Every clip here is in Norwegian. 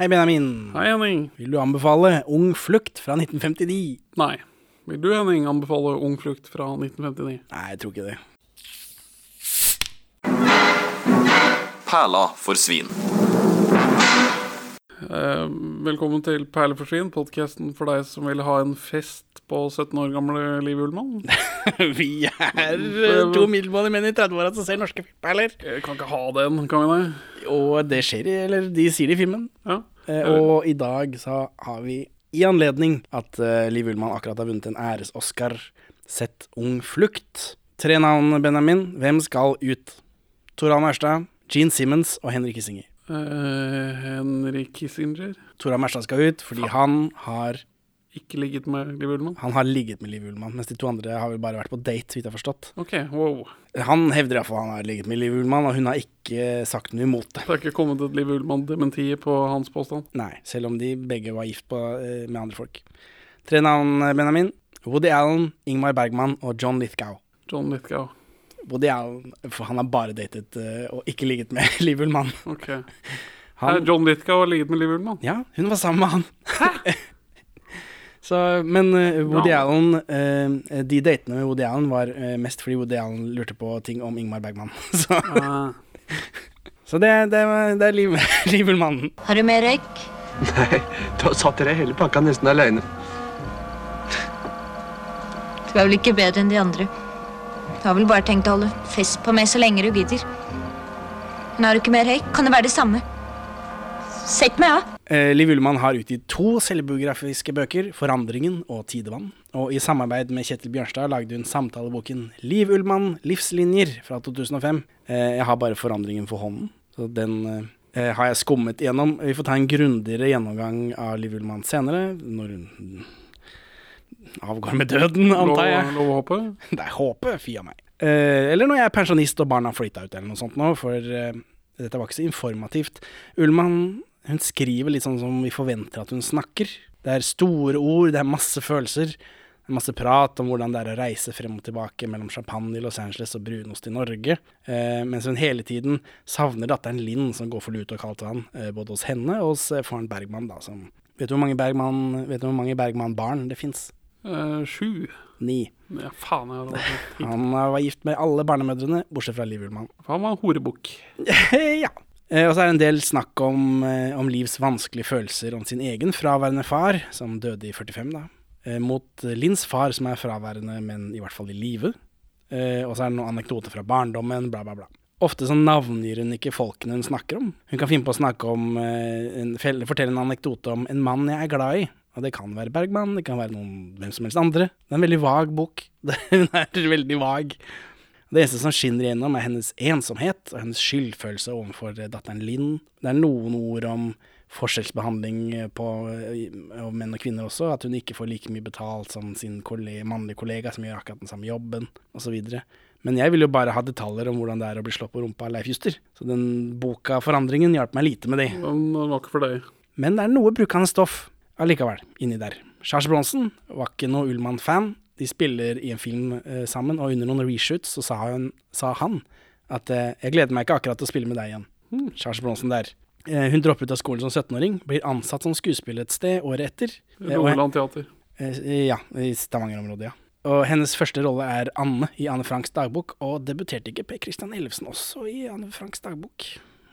Hei, Benjamin. Hei, Henning. Vil du anbefale Ung flukt fra 1959? Nei. Vil du, Henning, anbefale Ung flukt fra 1959? Nei, jeg tror ikke det. Perla for svin. Eh, velkommen til Perleforsvin, podkasten for deg som vil ha en fest på 17 år gamle Liv Ullmann. Vi er eh, to middelmådige menn i 30-åra som ser norske perler. Jeg kan ikke ha den, kan vi det? Og det skjer i Eller de sier det i filmen. Ja. Eh, og i dag så har vi, i anledning at eh, Liv Ullmann akkurat har vunnet en æres-Oscar, sett Ung flukt. Tre navn, Benjamin. Hvem skal ut? Toral Erstad, Gene Simmons og Henrik Kissinger. Uh, Henrik Kissinger. Toral Erstad skal ut fordi han har Ikke ligget med Liv Ullmann. Han har ligget med Liv Ullmann, mens de to andre har vel bare vært på date, så vidt jeg har forstått. Ok, wow. Han hevder iallfall han har ligget med Liv Ullmann, og hun har ikke sagt noe imot det. Det har ikke kommet et Liv Ullmann-dementi på hans påstand. Nei, selv om de begge var gift på, eh, med andre folk. Tre navn, eh, Benjamin. Woody Allen, Ingmar Bergman og John Lithgow. John Lithgow. Woody Allen, for han har bare datet eh, og ikke ligget med Liv Ullmann. Ok. Han, John Lithgow har ligget med Liv Ullmann. ja, hun var sammen med han. Så, men eh, Woody Ja. Allen eh, De datene med Woody Allen var eh, mest fordi Woody Allen lurte på ting om Ingmar Bergman. Så, Ah. så det, det, det er Liv, Liv Har du mer røyk? Nei, da satt dere hele pakka nesten aleine. Du er vel ikke bedre enn de andre. Du har vel bare tenkt å holde fest på meg så lenge du gidder. Men har du ikke mer røyk, kan det være det samme. Sett meg av. Eh, Liv Ullmann har utgitt to selvbiografiske bøker, 'Forandringen' og 'Tidevann'. Og i samarbeid med Kjetil Bjørnstad lagde hun samtaleboken 'Liv Ullmann livslinjer' fra 2005. Eh, jeg har bare 'Forandringen for hånden', så den eh, har jeg skummet gjennom. Vi får ta en grundigere gjennomgang av Liv Ullmann senere, når hun avgår med døden, antar jeg. Lov, å håpe. Det er håpet, fy a meg. Eh, eller når jeg er pensjonist og barna har flytta ut, eller noe sånt nå, for dette var ikke så informativt. Ullmann hun skriver litt sånn som vi forventer at hun snakker. Det er store ord, det er masse følelser. Det er masse prat om hvordan det er å reise frem og tilbake mellom champagne i Los Angeles og brunost i Norge. Eh, mens hun hele tiden savner datteren Linn, som går for lut og kaldt vann, eh, både hos henne og hos eh, faren Bergman, da, som Vet du hvor mange Bergman-barn du mange Bergman-barn det fins? Eh, sju. Ni. Ja, faen, jeg hadde Han eh, var gift med alle barnemødrene, bortsett fra Liv Ullmann. Han var en horebukk. ja. Eh, og så er det en del snakk om, eh, om Livs vanskelige følelser om sin egen fraværende far, som døde i 45, da. Eh, mot Linns far, som er fraværende, men i hvert fall i live. Og så er det noen anekdoter fra barndommen, bla, bla, bla. Ofte så navngir hun ikke folkene hun snakker om. Hun kan finne på å snakke om en, fortelle en anekdote om en mann jeg er glad i. Og det kan være Bergman, det kan være noen hvem som helst andre. Det er en veldig vag bok. hun er veldig vag. Det eneste som skinner igjennom, er hennes ensomhet og hennes skyldfølelse overfor eh, datteren Linn. Det er noen ord om forskjellsbehandling eh, på og menn og kvinner også, at hun ikke får like mye betalt som sin kollega, mannlige kollega som gjør akkurat den samme jobben, osv. Men jeg vil jo bare ha detaljer om hvordan det er å bli slått på rumpa av Leif Juster. Så den boka 'Forandringen' hjalp meg lite med det. Men nok var ikke for deg. Men det er noe brukende stoff allikevel inni der. Charles Bronsen var ikke noe Ullmann-fan. De spiller i en film eh, sammen, og under noen reshoots så sa, hun, sa han at eh, 'jeg gleder meg ikke akkurat til å spille med deg igjen'. Charles Bronson der. Eh, hun dropper ut av skolen som 17-åring, blir ansatt som skuespiller et sted året etter. Eh, og- Rogaland Teater. Eh, ja, i Stavanger-området, ja. Og hennes første rolle er Anne i Anne Franks dagbok, og debuterte ikke Per Christian Ellefsen også i Anne Franks dagbok,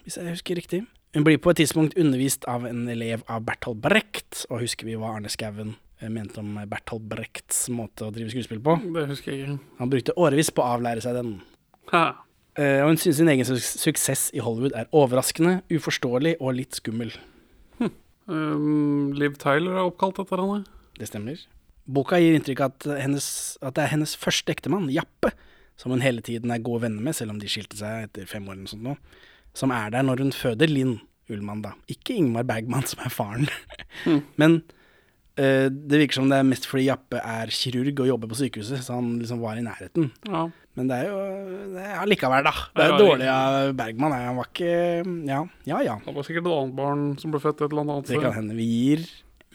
hvis jeg husker riktig. Hun blir på et tidspunkt undervist av en elev av Bertolt Brecht, og husker vi hva Arne Skouen eh, mente om Bertolt Brechts måte å drive skuespill på? Det husker jeg ikke. Han brukte årevis på å avlære seg den. Ha. Uh, og hun synes sin egen su suksess i Hollywood er overraskende, uforståelig og litt skummel. Um, Liv Tyler er oppkalt etter henne. Det stemmer. Boka gir inntrykk av at, hennes, at det er hennes første ektemann, Jappe, som hun hele tiden er gode venner med, selv om de skilte seg etter fem år eller noe sånt nå, som er der når hun føder Linn Ullmann, da. Ikke Ingmar Bergman, som er faren. Men eh, det virker som det er mest fordi Jappe er kirurg og jobber på sykehuset, så han liksom var i nærheten. Ja. Men det er jo det er allikevel, da. Det er dårlig av Bergman. Han var ikke Ja, ja. ja. Det var sikkert et annet barn som ble født et eller annet Det kan hende. Vi gir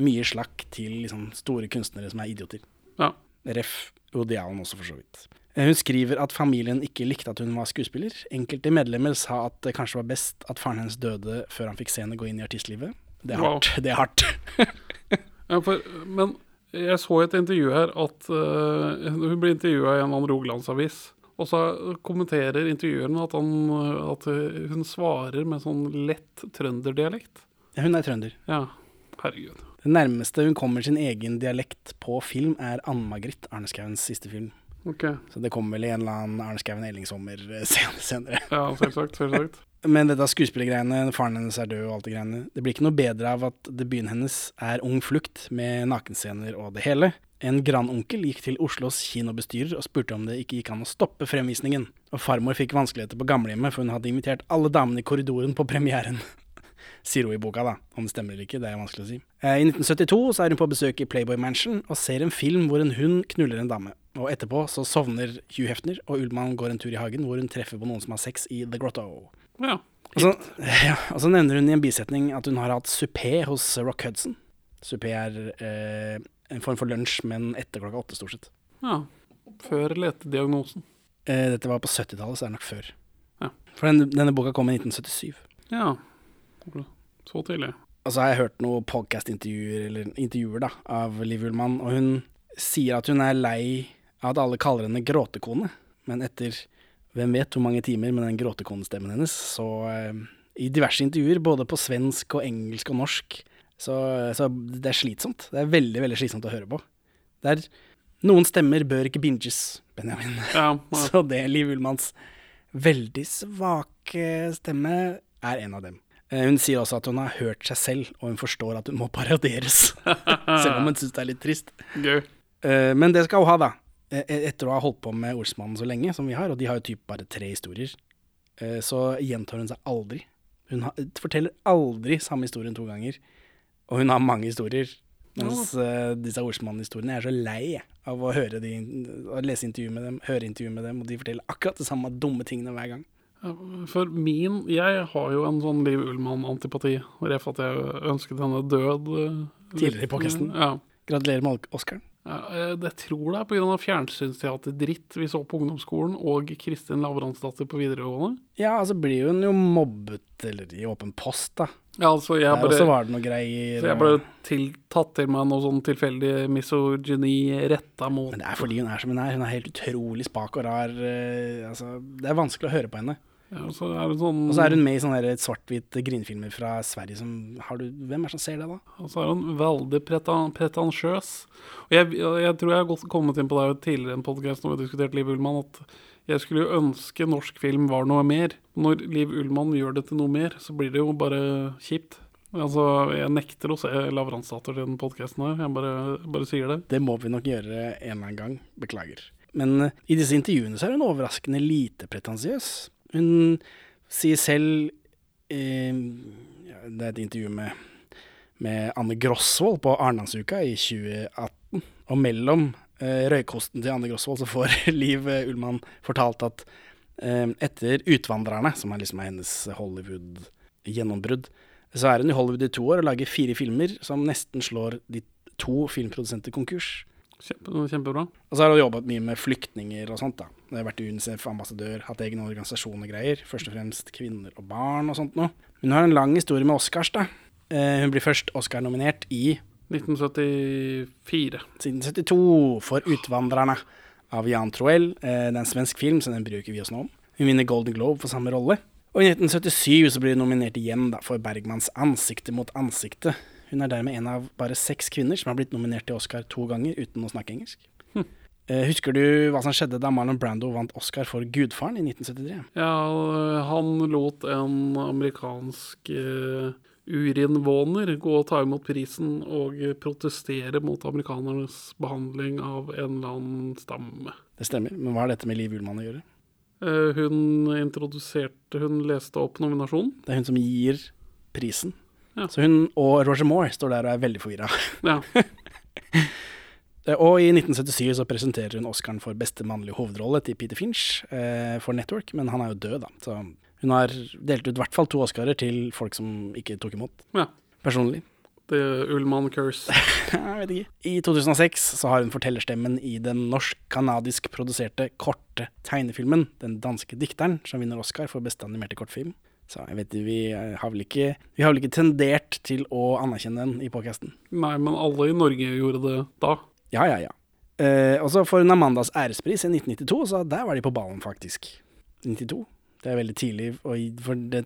mye slakk til liksom, store kunstnere som er idioter. Ja. Ref. Woody Allen også, for så vidt. Eh, Hun skriver at familien ikke likte at hun var skuespiller. Enkelte medlemmer sa at det kanskje var best at faren hennes døde før han fikk se henne gå inn i artistlivet. Det er Wow. Det er hardt. Ja, for, men jeg så i et intervju her at uh, hun ble intervjua i en annen rogalandsavis. Og så kommenterer intervjueren at, han, at hun svarer med sånn lett trønderdialekt. Hun er trønder. Ja, herregud. Det nærmeste hun kommer sin egen dialekt på film, er Ann-Margrit, Arne Skauens siste film. Ok. Så det kommer vel i en eller annen Ellingsommer Elling-sommer eh, senere. Ja, selvsagt. selvsagt. Men dette skuespillergreiene, faren hennes er død og alt det greiene, det blir ikke noe bedre av at debuten hennes er Ung flukt med nakenscener og det hele. En grandonkel gikk til Oslos kinobestyrer og spurte om det ikke gikk an å stoppe fremvisningen. Og farmor fikk vanskeligheter på gamlehjemmet, for hun hadde invitert alle damene i korridoren på premieren. Sier hun i boka, da. Om det stemmer eller ikke, det er vanskelig å si. Eh, I 1972 så er hun på besøk i Playboy Mansion og ser en film hvor en hund knuller en dame. Og etterpå så sovner Hugh Hefner, og Ullmann går en tur i hagen hvor hun treffer på noen som har sex i The Grotto. Ja. Og så, ja, og så nevner hun i en bisetning at hun har hatt supé hos Rock Hudson. Supé er eh, en form for lunsj, men etter klokka åtte, stort sett. ja. Før eller etter diagnosen. Eh, dette var på 70-tallet, så er det nok før. Ja. For den, denne boka kom i 1977. Ja. Så tidlig. Og så har jeg hørt noen podcast-intervjuer eller intervjuer da, av Liv Ullmann, og hun sier at hun er lei av at alle kaller henne gråtekone. Men etter hvem vet hvor mange timer med den gråtekonestemmen hennes, så eh, i diverse intervjuer, både på svensk og engelsk og norsk, så, så det er slitsomt. Det er veldig, veldig slitsomt å høre på. Det er Noen stemmer bør ikke binges, Benjamin. Ja, ja. Så det Liv Ullmanns veldig svake stemme er en av dem. Eh, Hun sier også at hun har hørt seg selv, og hun forstår at hun må parodieres. Selv om hun syns det er litt trist. Gøy. Eh, Men det skal hun ha, da. Eh, Etter å ha holdt på med Olsmannen så lenge som vi har, og de har jo typ bare tre historier, eh, så gjentar hun seg aldri. Hun forteller aldri samme historien to ganger, og hun har mange historier. Mens uh, disse Olsmann-historiene er så lei av å høre de, å lese intervju med dem, høre intervju med dem, og de forteller akkurat de samme dumme tingene hver gang. For min Jeg har jo en sånn Liv Ullmann-antipati. Ref at jeg ønsket henne død. Tidligere i litt, podcasten. Ja. Gratulerer med Oscaren. Eh, jeg tror det er pga. fjernsynsteater-dritt vi så på ungdomsskolen, og Kristin Lavransdatter på videregående. Ja, altså blir hun jo mobbet, eller i åpen post, da. Ja, altså, jeg Der bare, også var det noe greier. så jeg ble til, tatt til meg noe sånn tilfeldig misogyni retta mot Men det er fordi hun er som hun er. Hun er helt utrolig spak og rar. eh, altså, det er vanskelig å høre på henne. Ja, så er det sånn, Og så er hun med i sånne svart-hvit grinefilmer fra Sverige som har du, Hvem er det som ser det, da? Og så er hun veldig pretan pretensiøs. Og jeg, jeg tror jeg har godt kommet inn på det tidligere i en podkast når vi diskuterte Liv Ullmann, at jeg skulle jo ønske norsk film var noe mer. Når Liv Ullmann gjør det til noe mer, så blir det jo bare kjipt. Altså, Jeg nekter å se Lavransdatter til den podkasten her. Jeg bare, bare sier det. Det må vi nok gjøre en eller annen gang. Beklager. Men eh, i disse intervjuene så er hun overraskende lite pretensiøs. Hun sier selv eh, Det er et intervju med, med Anne Grosvold på Arendalsuka i 2018. Og mellom eh, røykosten til Anne Grosvold så får Liv eh, Ullmann fortalt at eh, etter 'Utvandrerne', som er liksom hennes Hollywood-gjennombrudd, så er hun i Hollywood i to år og lager fire filmer som nesten slår de to filmprodusenter konkurs. Kjempe, kjempebra. Og så har hun jobbet mye med flyktninger og sånt, da. Hun har vært UNICEF-ambassadør, hatt egen organisasjon og greier. Først og fremst kvinner og barn og sånt noe. Hun har en lang historie med Oscars, da. Eh, hun blir først Oscar-nominert i 1974. siden 72 for 'Utvandrerne' av Jan Troell. Eh, det er en svensk film, så den bruker vi oss nå om. Hun vinner Golden Globe for samme rolle. Og i 1977 så blir hun nominert igjen da, for Bergmans 'Ansikte mot ansikte'. Hun er dermed en av bare seks kvinner som har blitt nominert til Oscar to ganger uten å snakke engelsk. Hm. husker du hva som skjedde da Marlon Brando vant Oscar for 'Gudfaren' i 1973? Ja, han lot en amerikansk uh, urinnvåner gå og ta imot prisen og protestere mot amerikanernes behandling av en eller annen stamme. Det stemmer, men hva har dette med Liv Ullmann å gjøre? Eh, hun introduserte Hun leste opp nominasjonen. Det er hun som gir prisen. Ja. Så hun og Roger Moore står der og er veldig forvirra. Ja. Eh, Og i 1977 så presenterer hun Oscaren for beste mannlige hovedrolle til Peter Finch eh, for Network, men han er jo død, da. Så hun har delt ut i hvert fall to Oscarer til folk som ikke tok imot. ja. Personlig. Er Ullmann Curse. Jeg vet ikke. I 2006 så har hun fortellerstemmen i den norsk-kanadisk produserte korte tegnefilmen 'Den danske dikteren', som vinner Oscar for beste animerte kortfilm. Så jeg vet vi har vel ikke Vi har vel ikke tendert til å anerkjenne den i podkasten. Nei, men alle i Norge gjorde det da. Ja, ja, ja. Eh, og så får hun Amandas ærespris i 1992, så der var de på ballen, faktisk. 92. Det er veldig tidlig, og for det,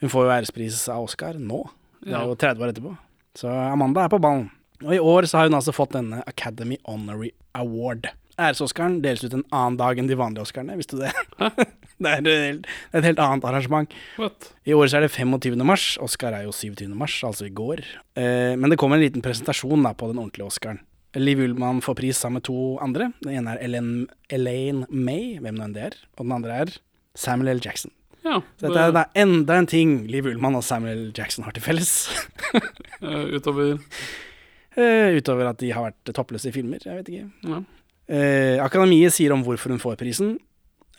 hun får jo ærespris av Oscar nå. Det er jo 30 år etterpå. Så Amanda er på ballen. Og i år så har hun altså fått denne Academy Honorary Award. Æres-Oscaren deles ut en annen dag enn de vanlige Oscarene, visste du det? det, er et, helt- det er et helt annet arrangement. What? I år så er det 25. mars. Oscar er jo 27. mars, altså i går. Eh, men det kommer en liten presentasjon da på den ordentlige Oscaren. Liv Ullmann får pris sammen med to andre. Den ene er Elaine, Elaine May, hvem nå enn det er. Og den andre er Samuel L. Jackson. Ja. Så dette er da enda en ting Liv Ullmann og Samuel Jackson har til felles. eh, utover Uh, utover at de har vært toppløse i filmer. Jeg vet ikke. ja. Eh, akademiet sier om hvorfor hun får prisen.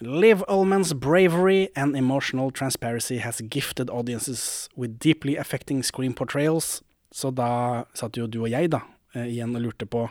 Liv Ullmans bravery and emotional transparency has gifted audiences with deeply affecting screen portrayals. Så da satt jo du og jeg da eh, igjen og lurte på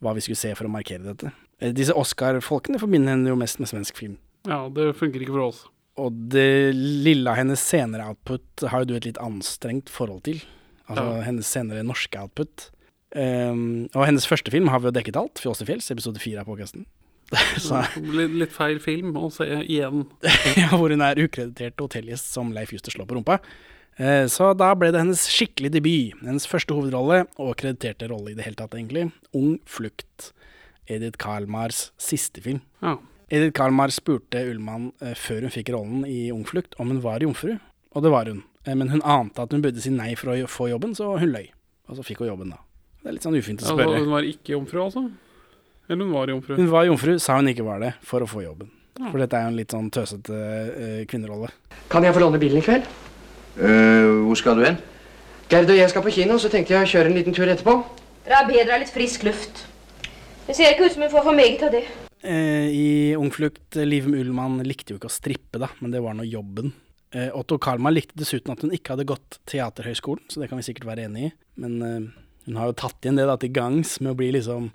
hva vi skulle se for å markere dette. Eh, disse Oscar-folkene forbinder henne jo mest med svensk film. ja, det funker ikke for oss. Og det lille av hennes senere output har jo du et litt anstrengt forhold til. Altså Ja. hennes senere norske output. Um, og hennes første film har vi jo dekket alt. Fjås til fjells, episode fire av podkasten. Litt feil film å se igjen. ja, hvor hun er ukreditert hotellgjest som Leif Juster slår på rumpa. Eh, Så da ble det hennes skikkelig debut. Hennes første hovedrolle, og krediterte rolle i det hele tatt, egentlig. Ung flukt. Edith Karlmars siste film. Ja. Edith Karlmar spurte Ullmann eh, før hun fikk rollen i Ung flukt om hun var jomfru, og det var hun. Eh, men hun ante at hun burde si nei for å få jobben, så hun løy. Og så fikk hun jobben, da. Det er litt sånn ufint å Altså, spørre. hun var ikke jomfru, altså? Eller hun var jomfru? Hun var jomfru, sa hun ikke var det, for å få jobben. Ja. For dette er jo en litt sånn tøsete uh, kvinnerolle. Kan jeg få låne bilen i kveld? Uh, hvor skal du hen? Gerd og jeg skal på kino, så tenkte jeg å kjøre en liten tur etterpå. Det er bedre av litt frisk luft. Det ser ikke ut som hun får for meget av det. Eh, I Ung flukt, eh, Liv Ullmann likte jo ikke å strippe, da, men det var nå jobben. Eh, Otto Karlmann likte dessuten at hun ikke hadde gått Teaterhøgskolen, så det kan vi sikkert være enig i. Men eh, hun har jo tatt igjen det da til gangs med å bli liksom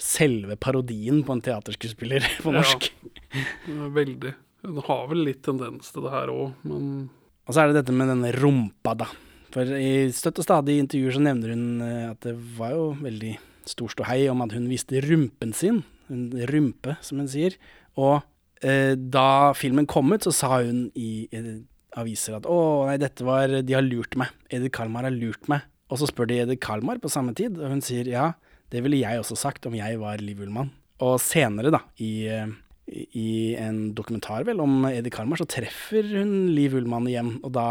selve parodien på en teaterskuespiller på norsk. Ja. Veldig. Hun har vel litt tendens til det her òg, men Og så er det dette med denne rumpa, da. For i støtt og stadig intervjuer så nevner hun eh, at det var jo veldig stor ståhei om at hun viste rumpen sin. En rumpe, som hun sier. Og eh, da filmen kom ut, så sa hun i i aviser at å nei, dette var De har lurt meg. Edith Kalmar har lurt meg. Og så spør de Edith Kalmar på samme tid, og hun sier ja, det ville jeg også sagt om jeg var Liv Ullmann. Og senere, da, i i en dokumentar vel om Edith Kalmar, så treffer hun Liv Ullmann igjen, og da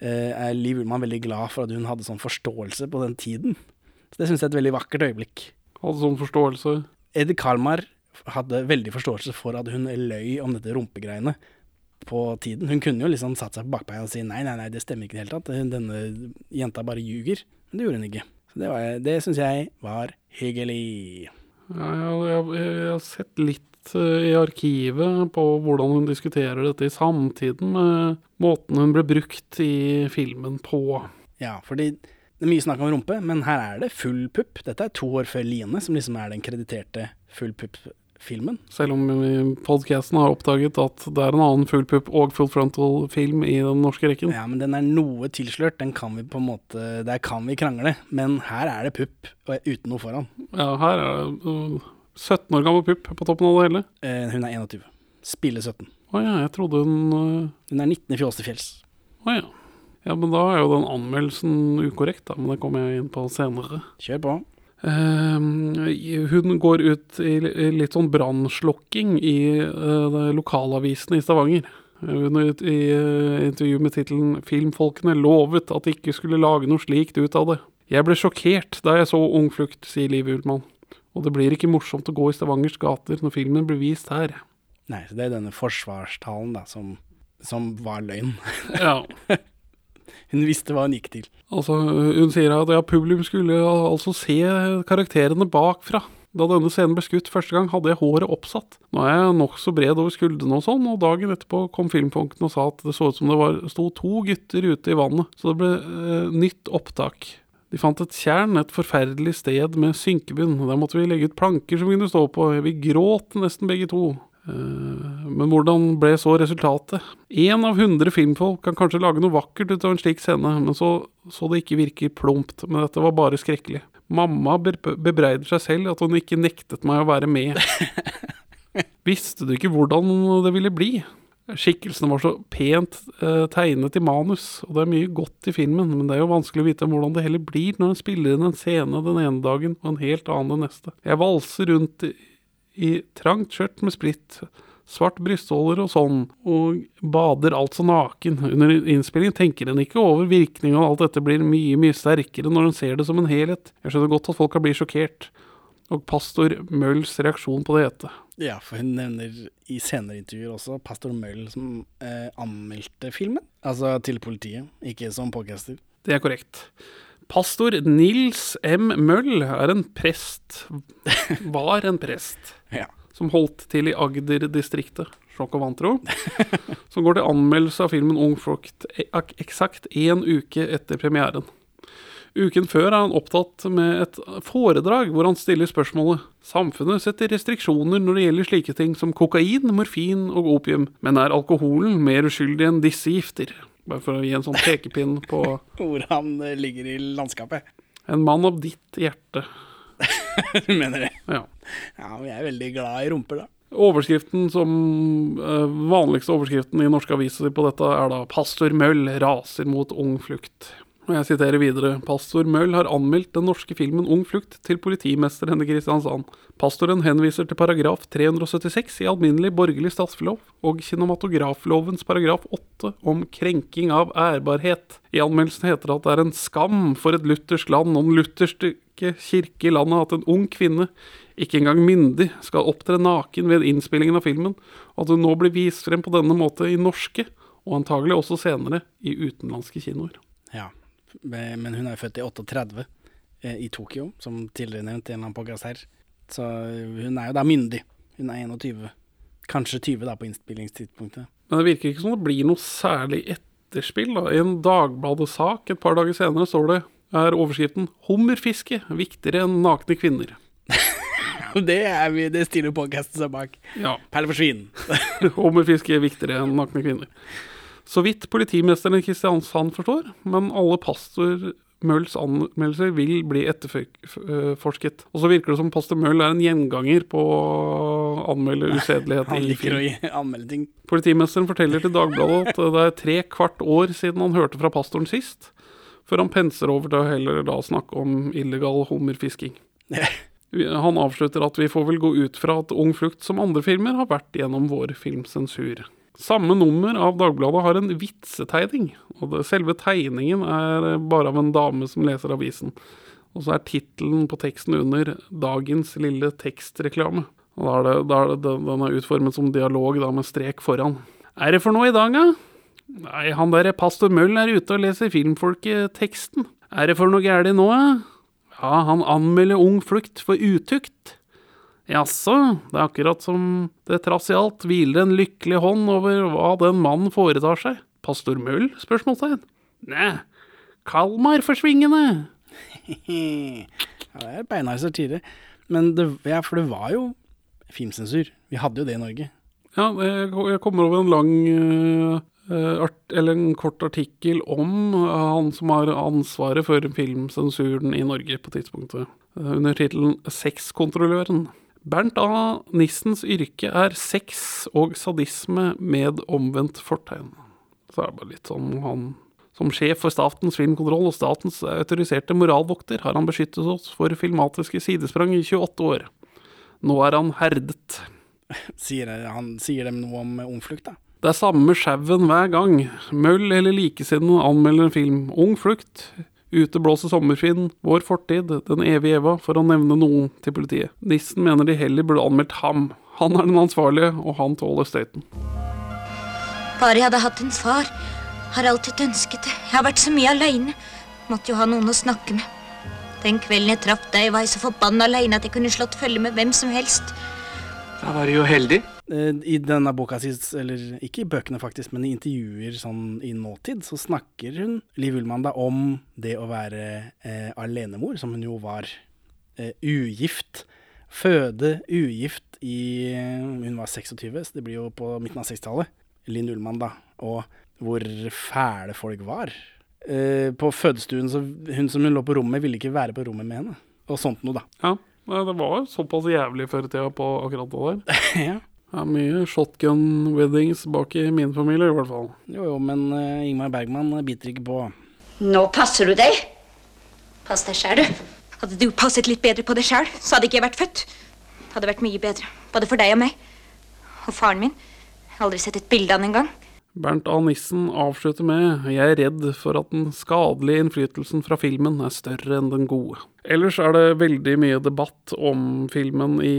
eh, er Liv Ullmann veldig glad for at hun hadde sånn forståelse på den tiden. Så det syns jeg er et veldig vakkert øyeblikk. hadde sånn forståelse. Edith Kalmar hadde veldig forståelse for at hun løy om dette rumpegreiene på tiden. Hun kunne jo liksom satt seg på bakbeina og si nei, nei, nei, det stemmer ikke i det hele tatt, denne jenta bare ljuger. Men det gjorde hun ikke. Så det, var- det syns jeg var hyggelig. Ja, jeg, jeg, jeg har sett litt eh, i arkivet på hvordan hun diskuterer dette i samtiden med måten hun ble brukt i filmen på. Ja, fordi det er mye snakk om rumpe, men her er det full pupp. Dette er to år før Line, som liksom er den krediterte full pupp-filmen. Selv om podkasten har oppdaget at det er en annen full pupp og full frontal-film i den norske rekken. Ja, men den er noe tilslørt. Den kan vi på en måte Der kan vi krangle. Men her er det pupp, uten noe foran. Ja, her er det uh, 17 år gammel pupp på toppen av det hele. Eh, hun er 21. Spiller 17. Å ja, jeg trodde hun uh, Hun er 19 i fjås til fjells. Å ja. Ja, men da er jo den anmeldelsen ukorrekt, da. Men det kommer jeg inn på senere. Kjør på. Eh, hun går ut i litt sånn brannslokking i det lokalavisen i Stavanger. Hun er i eh, intervju med tittelen 'Filmfolkene lovet at de ikke skulle lage noe slikt ut av det'. Jeg ble sjokkert da jeg så Ung flukt, sier Liv Ullmann. Og det blir ikke morsomt å gå i Stavangers gater når filmen blir vist her. Nei, så det er denne forsvarstalen da, som, som var løgn. Ja, Hun visste hva hun gikk til. altså Hun sier at ja, publikum skulle altså se karakterene bakfra. Da denne scenen ble skutt første gang, hadde jeg håret oppsatt. Nå er jeg nokså bred over skuldrene og sånn, og dagen etterpå kom filmpunkten og sa at det så ut som det var, sto to gutter ute i vannet, så det ble eh, nytt opptak. De fant et tjern, et forferdelig sted med synkebunn. Der måtte vi legge ut planker som kunne stå på. Vi gråt nesten begge to. Eh, Men hvordan ble så resultatet? Én av hundre filmfolk kan kanskje lage noe vakkert ut av en slik scene, men så, så det ikke virker plumpt. Men dette var bare skrekkelig. Mamma be- bebreider seg selv at hun ikke nektet meg å være med. Visste du ikke hvordan det ville bli? Skikkelsene var så pent eh, tegnet i manus, og det er mye godt i filmen, men det er jo vanskelig å vite hvordan det heller blir når en spiller inn en scene den ene dagen og en helt annen den neste. Jeg valser rundt i, i trangt skjørt med splitt, svart brystholder og sånn, og bader altså naken. Under innspillingen tenker en ikke over virkningen av alt dette blir mye, mye sterkere når en ser det som en helhet. Jeg skjønner godt at folk kan bli sjokkert. Og pastor Mølls reaksjon på det hete. Ja, for hun nevner i senere intervjuer også pastor Møll som eh, anmeldte filmen. Altså til politiet, ikke som podcaster. Det er korrekt. Pastor Nils M. Møll er en prest, var en prest, Ja. som holdt til i Agder-distriktet, sjokk og vantro, som går til anmeldelse av filmen Ung frukt eksakt én uke etter premieren. Uken før er han opptatt med et foredrag hvor han stiller spørsmålet Samfunnet setter restriksjoner når det gjelder slike ting som kokain, morfin og opium, men er alkoholen mer uskyldig enn disse gifter? Bare for å gi en sånn pekepinn på Hvor han eh, ligger i landskapet. en mann av ditt hjerte. Du mener det? Ja. Ja, men jeg er veldig glad i rumper, da. Overskriften som eh, Vanligste overskriften i norske aviser på dette er da 'Pastor Møll raser mot ung flukt'. Og jeg siterer videre. Pastor Møll har anmeldt den norske filmen 'Ung flukt' til politimester Henne Kristiansand. Pastoren henviser til paragraf 376 i alminnelig borgerlig statslov og kinematograflovens paragraf 8 om krenking av ærbarhet. I anmeldelsen heter det at det er en skam for et luthersk land og den lutherske kirke i landet at en ung kvinne, ikke engang myndig, skal opptre naken ved innspillingen av filmen, og at hun nå blir vist frem på denne måte i norske, og antagelig også senere i utenlandske kinoer. Ja, men hun er født i 38 eh, i Tokyo, som tidligere nevnt i en eller annen podcast her. Så hun er jo da myndig. Hun er 21. Kanskje 20 da på innspillingstidspunktet. Men det virker ikke som det blir noe særlig etterspill. Da. I en Dagbladet-sak et par dager senere står det er overskriften 'Hummerfiske viktigere enn nakne kvinner'. Det, er vi, det stiller podcasten seg bak. Ja, Perle for svin. Hummerfiske er viktigere enn nakne kvinner. Så vidt politimesteren i Kristiansand forstår, men alle pastor Mølls anmeldelser vil bli etterforsket. Og så virker det som pastor Møll er en gjenganger på å anmelde usedelighet i film. Politimesteren forteller til Dagbladet at det er tre kvart år siden han hørte fra pastoren sist, før han penser over til å heller da snakke om illegal hummerfisking. Han avslutter at vi får vel gå ut fra at Ung flukt som andre filmer har vært gjennom vår filmsensur. Samme nummer av Dagbladet har en vitsetegning, og det, selve tegningen er bare av en dame som leser avisen. Og så er tittelen på teksten under 'Dagens lille tekstreklame'. Og da er det, da er det, Den er utformet som dialog da med strek foran. Er det for noe i dag, da? Nei, han der pastor Møll er ute og leser filmfolketeksten. Er det for noe gærent nå, da? Ja, han anmelder Ung flukt for utukt. Jaså, det er akkurat som det trass i alt hviler en lykkelig hånd over hva den mannen foretar seg. Pastor Møll? spørsmålstegn. Næ, Kalmar-forsvingende. Ja, det er beinhard satire. Men det, ja, for det var jo filmsensur. Vi hadde jo det i Norge. Ja, jeg kommer over en lang eh, eh, art, eller en kort artikkel om eh, han som har ansvaret for filmsensuren i Norge på tidspunktet, under tittelen 'Sexkontrolløren'. Bernt A. Nissens yrke er sex og sadisme med omvendt fortegn. Så er det bare litt sånn han som sjef for Statens filmkontroll og statens autoriserte moralvokter har han beskyttet oss for filmatiske sidesprang i 28 år. Nå er han herdet. Sier, han, sier dem noe om ungflukt, da? Det er samme sjauen hver gang. Møll eller likesinnede anmelder en film. Ung flukt, Ute blåser sommerfinn, Vår fortid, Den evige Eva, for å nevne noen til politiet. Nissen mener de heller burde anmeldt ham. Han er den ansvarlige, og han tåler støyten. Bare jeg hadde hatt en far. Har alltid ønsket det. Jeg har vært så mye aleine. Måtte jo ha noen å snakke med. Den kvelden jeg traff deg, var jeg så forbanna aleine at jeg kunne slått følge med hvem som helst. Da var du jo heldig. Eh, I denne boka si, eller ikke i bøkene faktisk, men i intervjuer sånn i nåtid, så snakker hun, Liv Ullmann, da om det å være eh, alenemor, som hun jo var eh, ugift. føde ugift i Hun var 26, så det blir jo på midten av 60-tallet. Linn Ullmann, da. Og hvor fæle folk var. Eh, på fødestuen så Hun som hun lå på rommet ville ikke være på rommet med henne. Og sånt noe, da. Ja, det var såpass jævlig før i tida på akkurat det der. ja. Det er mye shotgun weddings bak i min familie, i hvert fall. Jo, jo, men uh, Ingmar Bergman biter ikke på. Nå passer du deg. Pass deg sjæl, du. Hadde du passet litt bedre på deg sjæl, så hadde ikke jeg vært født. Det hadde vært mye bedre. Både for deg og meg. Og faren min. Jeg har aldri sett et bilde av han engang. Bernt A. Nissen avslutter med Jeg er redd for at den skadelige innflytelsen fra filmen er større enn den gode. Ellers er det veldig mye debatt om filmen i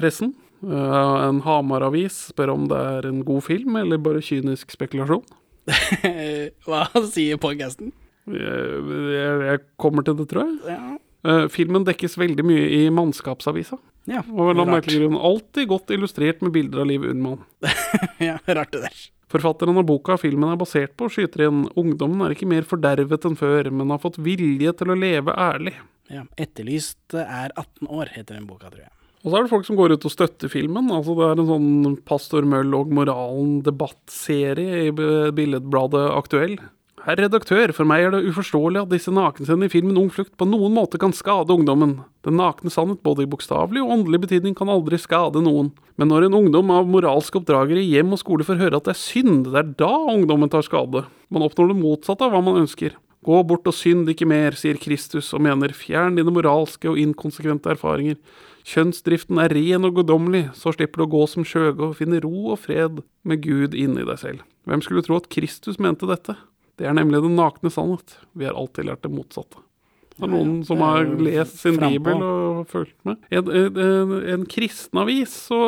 pressen. Eh, En Hamar-avis spør om det er en god film, eller bare kynisk spekulasjon. Hva sier podcasten? Jeg, jeg, jeg kommer til det, tror jeg. Ja. Eh, Filmen dekkes veldig mye i Mannskapsavisa. Ja, Og la merkelig grunn alltid godt illustrert med bilder av Liv Ullmann. ja, rart det der. Forfatteren av boka filmen er basert på, skyter inn ungdommen er ikke mer fordervet enn før, men har fått vilje til å leve ærlig. Ja. Etterlyst er 18 år, heter den boka, tror jeg. Og så er det folk som går ut og støtter filmen. altså Det er en sånn Pastor Møll og moralen-debattserie i billedbladet Aktuell. Herr redaktør, for meg er det uforståelig at disse nakenscenene i filmen Ung flukt på noen måte kan skade ungdommen. Den nakne sannhet, både i bokstavelig og åndelig betydning, kan aldri skade noen. Men når en ungdom av moralske oppdragere i hjem og skole får høre at det er synd, det er da ungdommen tar skade. Man oppnår det motsatte av hva man ønsker. Gå bort og synd ikke mer, sier Kristus og mener, fjern dine moralske og inkonsekvente erfaringer. Kjønnsdriften er ren og guddommelig, så slipper du å gå som skjøge og finne ro og fred med Gud inni deg selv. Hvem skulle tro at Kristus mente dette? Det er nemlig den nakne sannhet. Vi har alltid lært det motsatte. Det er noen som har lest sin bibel og fulgt med. En, en, en, kristenavis, så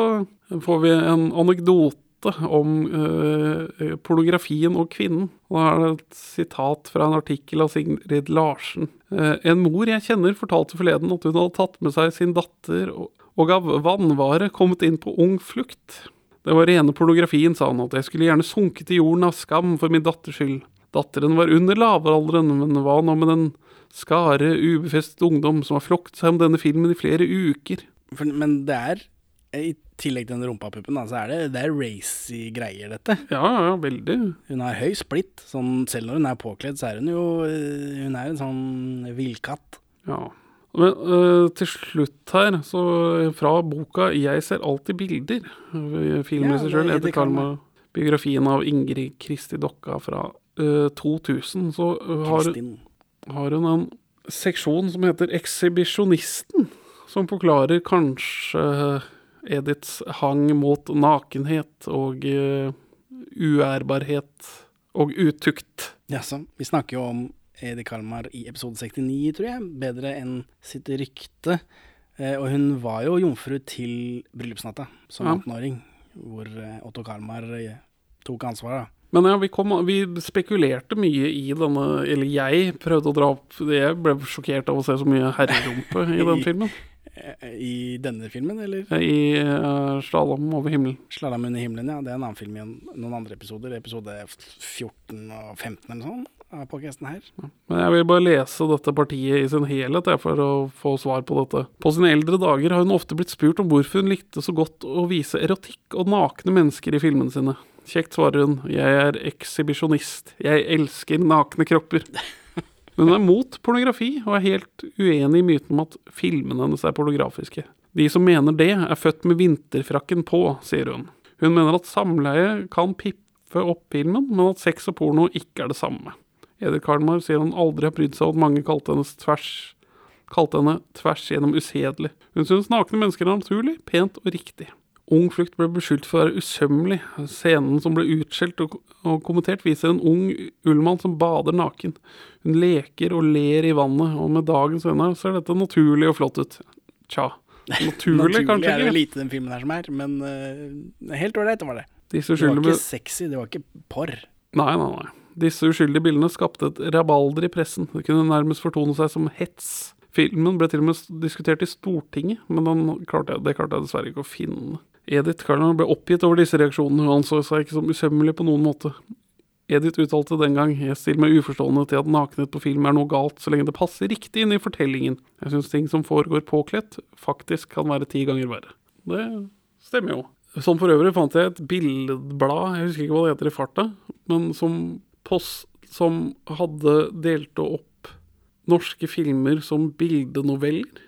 får vi en anekdote om uh, pornografien og kvinnen. Og Da er det et sitat fra en artikkel av Sigrid Larsen. Uh, en mor jeg kjenner fortalte forleden at hun hadde tatt med seg sin datter og, og av vannvare kommet inn på ung flukt. Det var rene pornografien, sa han, at jeg skulle gjerne sunket i jorden av skam for min datters skyld. Datteren var under lavalderen, men hva nå med den skare ubefestet ungdom som har flokt seg om denne filmen i flere uker? Men det er, tillegg til den rumpapuppen, da, så er det, det er racy greier, dette. Ja, ja, veldig. Hun har høy splitt. Sånn, selv når hun er påkledd, så er hun jo øh, Hun er en sånn villkatt. Ja. Men øh, til slutt her, så fra boka 'Jeg ser alltid bilder', filmregissøren Ja, er Kalmar. Kalmar, biografien av Ingrid Kristi Dokka fra øh, 2000, så øh, har, har hun en seksjon som heter 'Ekshibisjonisten', som forklarer kanskje Ediths hang mot nakenhet og uh, uærbarhet og utukt. Jaså. Vi snakker jo om Edi Kalmar i episode 69, tror jeg. Bedre enn sitt rykte. Eh, og hun var jo jomfru til bryllupsnatta som Ja. 18-åring, hvor eh, Otto Kalmar tok ansvar. Men ja, vi, kom, vi spekulerte mye i denne Eller jeg prøvde å dra opp Jeg ble sjokkert av å se så mye herrerumpe i den filmen. Eh, I denne filmen, eller? I uh, 'Slalåm over himmelen'. 'Slalåm under himmelen', ja. Det er en annen film i en- noen andre episoder. Episode 14 og 15 eller sånn av podcasten her. Men jeg vil bare lese dette partiet i sin helhet jeg, for å få svar på dette. På sine eldre dager har hun ofte blitt spurt om hvorfor hun likte så godt å vise erotikk og nakne mennesker i filmene sine. Kjekt svarer hun, jeg er ekshibisjonist, jeg elsker nakne kropper. Men hun er mot pornografi, og er helt uenig i myten om at filmene hennes er pornografiske. De som mener det, er født med vinterfrakken på, sier hun. Hun mener at samleie kan piffe opp filmen, men at sex og porno ikke er det samme. Edith Karlmar sier hun aldri har brydd seg om at mange kalte henne tvers, kalte henne tvers gjennom usedelig. Hun synes nakne mennesker er naturlig, pent og riktig. Ung flukt ble beskyldt for å være usømmelig. Scenen som ble utskjelt og, og kommentert, viser en ung ullmann som bader naken. Hun leker og ler i vannet, og med dagens øyne ser dette naturlig og flott ut. Tja. Naturlig, kanskje er det ikke. lite den filmen her som er, men uh, helt ålreit var det. Disse Det var ikke sexy, det var ikke porr. Nei, nei, nei. Disse uskyldige bildene skapte et rabalder i pressen. Det kunne nærmest fortone seg som hets. Filmen ble til og med diskutert i Stortinget, men klarte jeg, det klarte jeg dessverre ikke å finne. Edith Karlner ble oppgitt over disse reaksjonene. Hun anså seg ikke som usømmelig på noen måte. Edith uttalte den gang jeg stiller meg uforstående til at nakenhet på film er noe galt så lenge det passer riktig inn i fortellingen. Jeg syns ting som foregår påkledt, faktisk kan være ti ganger verre. Det stemmer jo. Som for øvrig fant jeg et billedblad, jeg husker ikke hva det heter i farta, men som, post, som hadde delt opp norske filmer som bildenoveller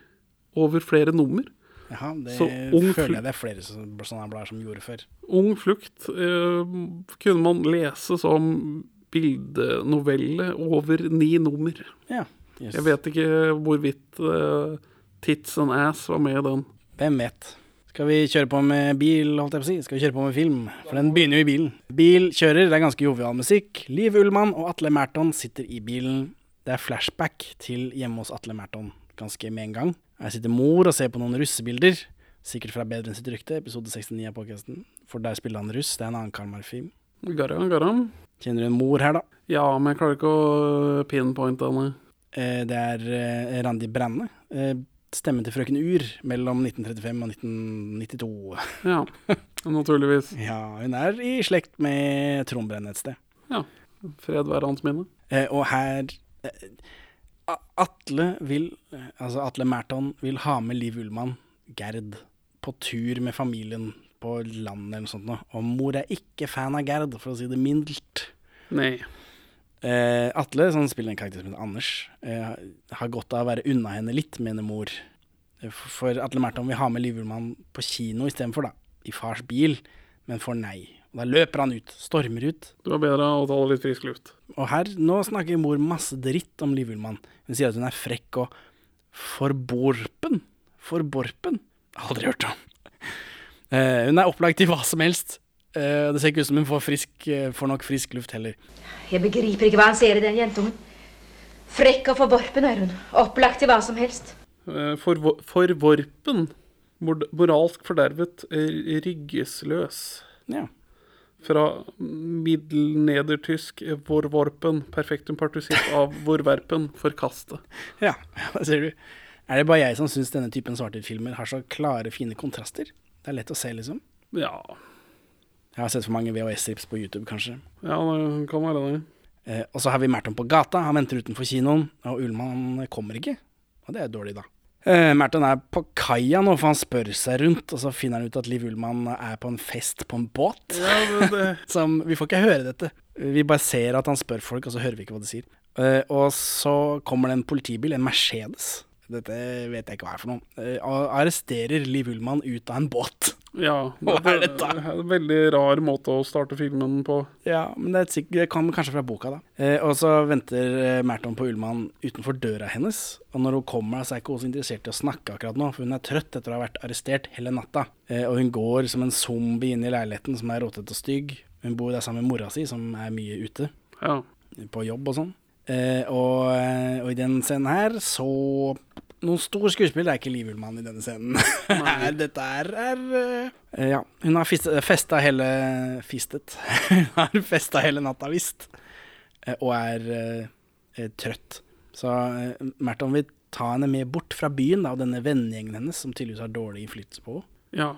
over flere nummer. Jaha, det Så ung føler jeg det er flere så- sånne blader som gjorde før. Ung flukt eh, kunne man lese som bildenovelle over ni nummer. Ja, yes. Jeg vet ikke hvorvidt eh, Tits and Ass var med i den. Hvem vet? Skal vi kjøre på med bil, holdt jeg på å si? Skal vi kjøre på med film? For den begynner jo i bilen. Bil kjører, det er ganske jovial musikk. Liv Ullmann og Atle Merton sitter i bilen. Det er flashback til hjemme hos Atle Merton ganske med en gang. Her sitter mor og ser på noen russebilder. Sikkert fra Bedre enn sitt rykte, episode 69 av podcasten. For der spiller han russ. Det er en annen Karmar-film. Garam, garam. Kjenner du en mor her, da? Ja, men jeg klarer ikke å pinpointe henne. Eh, det er eh, Randi Branne. Eh, stemmen til Frøken Ur mellom 1935 og 1992. Ja, naturligvis. Ja, hun er i slekt med Trond Brenne et sted. Ja. Fred være hans minne. Eh, og her Atle vil eh, Altså Atle Mærton vil ha med Liv Ullmann, Gerd, på tur med familien på landet eller noe sånt noe. Og mor er ikke fan av Gerd, for å si det mildt. Nei. Eh, Atle, som spiller en karakter som heter Anders, eh, har godt av å være unna henne litt, mener mor. Eh, For for Atle Merton vil ha med Liv Ullmann på kino istedenfor, da. I fars bil, men får nei. Og da løper han ut, stormer ut. Det var bedre å ta litt frisk luft. Og her, nå snakker mor masse dritt om Liv Ullmann. Hun sier at hun er frekk og forborpen. Forborpen? Aldri hørt om. Uh, hun er opplagt til hva som helst. Uh, det ser ikke ut som hun får, frisk, uh, får nok frisk luft heller. Jeg begriper ikke hva han ser i den jentungen. Frekk og forborpen er hun. Opplagt til hva som helst. Eh, For, forvorpen. Mor- Moralsk fordervet, ryggesløs. Ja. Fra middelnedertysk vorvorpen, perfektum partisipp av vorverpen, forkaste. ja, hva ser du? Er det bare jeg som syns denne typen svart-hvitt-filmer har så klare, fine kontraster? Det er lett å se, liksom. Ja, Jeg har sett for mange VHS-strips på YouTube, kanskje. ja det kan være det. Eh, og så har vi Merton på gata, han venter utenfor kinoen, og Ullmann kommer ikke. Og det er dårlig, da. Eh, Merton er på kaia nå, for han spør seg rundt, og så finner han ut at Liv Ullmann er på en fest på en båt. Ja, det, det. Som, vi får ikke høre dette. Vi bare ser at han spør folk, og så hører vi ikke hva de sier. Uh, og så kommer det en politibil, en Mercedes. Dette vet jeg ikke hva er for noe. Eh, arresterer Liv Ullmann ut av en båt. Ja, Hva er det, dette? det er en veldig rar måte å starte filmen på. Ja, men det, sikkert, det kommer kanskje fra boka, da. Eh, og så venter eh, Merton på Ullmann utenfor døra hennes. Og når hun kommer, så er ikke hun så interessert i å snakke akkurat nå, for hun er trøtt etter å ha vært arrestert hele natta. Eh, og hun går som en zombie inn i leiligheten, som er rotete og stygg. Hun bor der sammen med mora si, som er mye ute, Ja. på jobb og sånn. Eh, og, eh, og i den scenen her, så Noen stor skuespill er ikke Liv Ullmann i denne scenen. Nei, Dette er, er uh, Ja. Hun har fist, festa hele Fistet. Hun har festa hele natta, visst. Eh, og er eh, trøtt. Så Merton vil ta henne med bort fra byen, da, og denne vennegjengen hennes, som tydeligvis har dårlig innflytelse på henne. ja.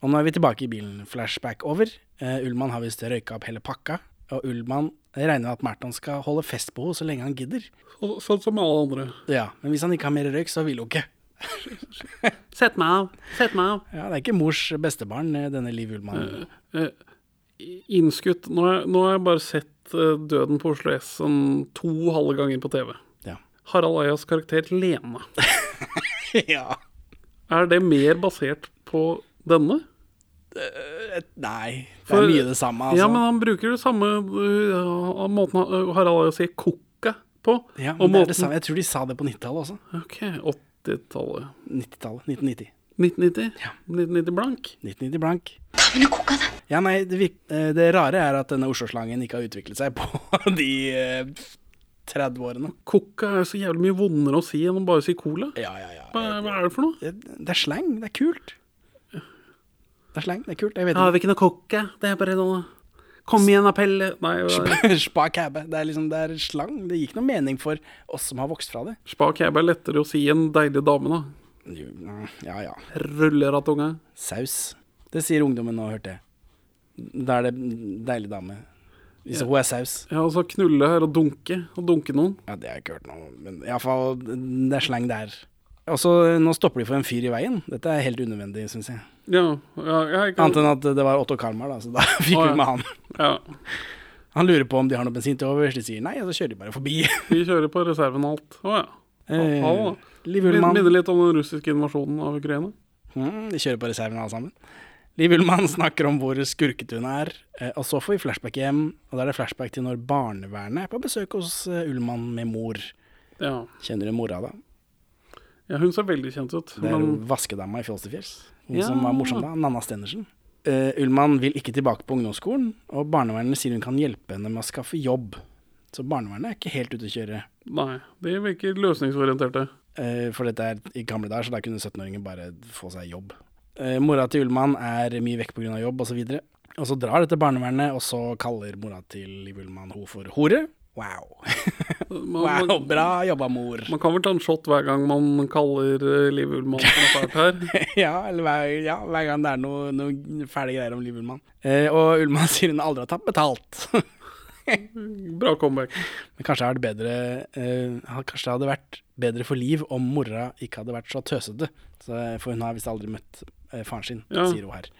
Og nå er vi tilbake i bilen. Flashback over. Ullmann har visst røyka opp hele pakka. Og Ullmann regner med at Merton skal holde fest på henne så lenge han gidder. Så, sånn som alle andre. Ja, Men hvis han ikke har mer røyk, så vil hun ikke. Sett meg av! Sett meg av! Ja, Det er ikke mors bestebarn, eh, denne Liv Ullmann. Eh, innskutt. Nå har, nå har jeg bare sett uh, Døden på Oslo S en to halve ganger på TV. Ja. Harald Eias karakter Lena. ja. Er det mer basert på denne? Eh, Nei, det For- er mye det samme, altså. Ja, men han bruker det samme uh, måten uh, Harald å si 'kokka' på. Ja, og men det er det samme. Jeg tror de sa det på 90-tallet også. Ok, 80-tallet. 90-tallet. 1990. 1990? Ja. 1990 blank? 1990 blank. Men å koke det. Ja, nei, det, eh, det rare er at denne Oslo-slangen ikke har utviklet seg på de eh, 30 årene. Kokka er så jævlig mye vondere å si enn å bare si cola. Ja, ja, ja. Hva, hva er det for noe? Det det er slang. Det er kult. Det er sleng, Det er kult. Jeg vet ikke. Ja, vi ikke noe kokke, Det er bare noe Kom igjen, Appelle. Nei, ikke. Spa cabbe. Det er liksom, det er slang. Det gir ikke noe mening for oss som har vokst fra det. Spa cabbe er lettere å si enn deilig dame, da. Jo, Ja, ja. Ruller. Saus. Det sier ungdommen nå, hørte jeg. Da er det deilig dame. Hvis hun er saus. Ja, og så knulle her og dunke. Og dunke noen. Ja, det har jeg ikke hørt noe om, men iallfall det er slang der. Og så nå stopper de for en fyr i veien. Dette er helt unødvendig, syns jeg. Ja, ja jeg kan Annet enn at det var Otto Kalmar, da, så da fikk vi ja. med han. Ja. Han lurer på om de har noe bensin til overs. De sier nei, og så kjører de bare forbi. Vi kjører på reserven alt. Å ja. Eh, Minner litt om den russiske invasjonen av Ukraina. mm, De kjører på reserven alle sammen. Liv Ullmann snakker om hvor skurkete hun er, eh, og så får vi flashback hjem. Og da er det flashback til når barnevernet er på besøk hos eh, Ullmann med mor. Ja. Kjenner du mora, da? Ja, hun ser veldig kjent ut. Det er Men vaskedama i Fjols til fjells. Hun Ja. som var morsom da, Nanna Stenersen. Uh, Ullmann vil ikke tilbake på ungdomsskolen, og barnevernet sier hun kan hjelpe henne med å skaffe jobb. Så barnevernet er ikke helt ute å kjøre. nei, de virker løsningsorienterte. Uh, for dette er i gamle dager, så da kunne 17-åringer bare få seg jobb. Uh, mora til Ullmann er mye vekk pga. jobb osv. Og, så og så drar dette barnevernet, og så kaller mora til Ullmann henne for hore. Wow. Man, wow, bra jobba, mor. man kan vel ta en shot hver gang man kaller eh, Liv Ullmann for noe fælt her. ja, eller hver, ja, hver gang det er noe, noe fæle greier om Liv Ullmann. Eh, og Ullmann sier hun aldri har tatt betalt. Bra comeback. Men kanskje, det bedre, eh, kanskje det hadde vært bedre for Liv om mora ikke hadde vært så tøsete. Så, for hun har visst aldri møtt eh, faren sin, Ja. sier hun her.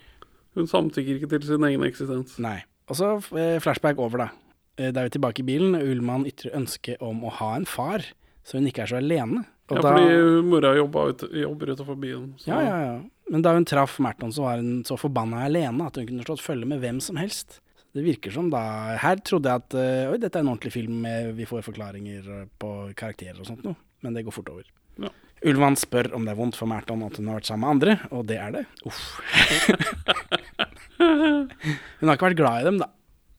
Hun samtykker ikke til sin egen eksistens. Nei. Og så eh, flashback over, da. Eh, Da er vi tilbake i bilen. Ullmann ytrer ønske om å ha en far, så hun ikke er så alene. Og Ja, da, fordi mora ut, jobber utafor byen. Så. ja, ja, ja. Men da hun traff Merton, så var hun så forbanna alene at hun kunne slått følge med hvem som helst. Det virker som da Her trodde jeg at eh, oi, dette er en ordentlig film, med, vi får forklaringer eh, på karakterer og sånt noe. Men det går fort over. Ja. Ulvan spør om det er vondt for Merton at hun har vært sammen med andre, og det er det. Uff. hun har ikke vært glad i dem, da.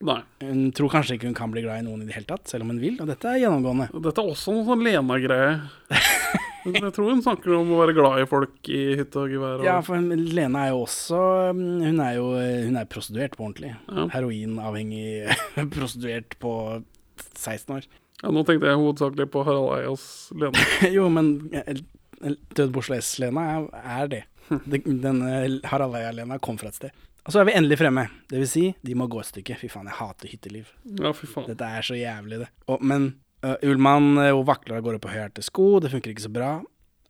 Nei. Hun tror kanskje ikke hun kan bli glad i noen i det hele tatt, selv om hun vil, og dette er gjennomgående. Dette er også noe sånn Lena-greie. Jeg tror hun snakker om å være glad i folk i hytte og gevær. Og, Ja, for Lena er jo også Hun er jo hun er prostituert på ordentlig. Ja. Heroinavhengig prostituert på 16 år. Ja, nå tenkte jeg hovedsakelig på Harald Eias Lene. jo, men eh, Død Borselés-Lena er, det. Det- Denne Harald Eia-Lena kom fra et sted. Og så er vi endelig fremme. Det vil si, de må gå et stykke. Fy faen, jeg hater hytteliv. Ja, fy faen. Dette er så jævlig, det. Og, men uh, Ullmann uh, vakler av gårde på høyhælte sko, det funker ikke så bra.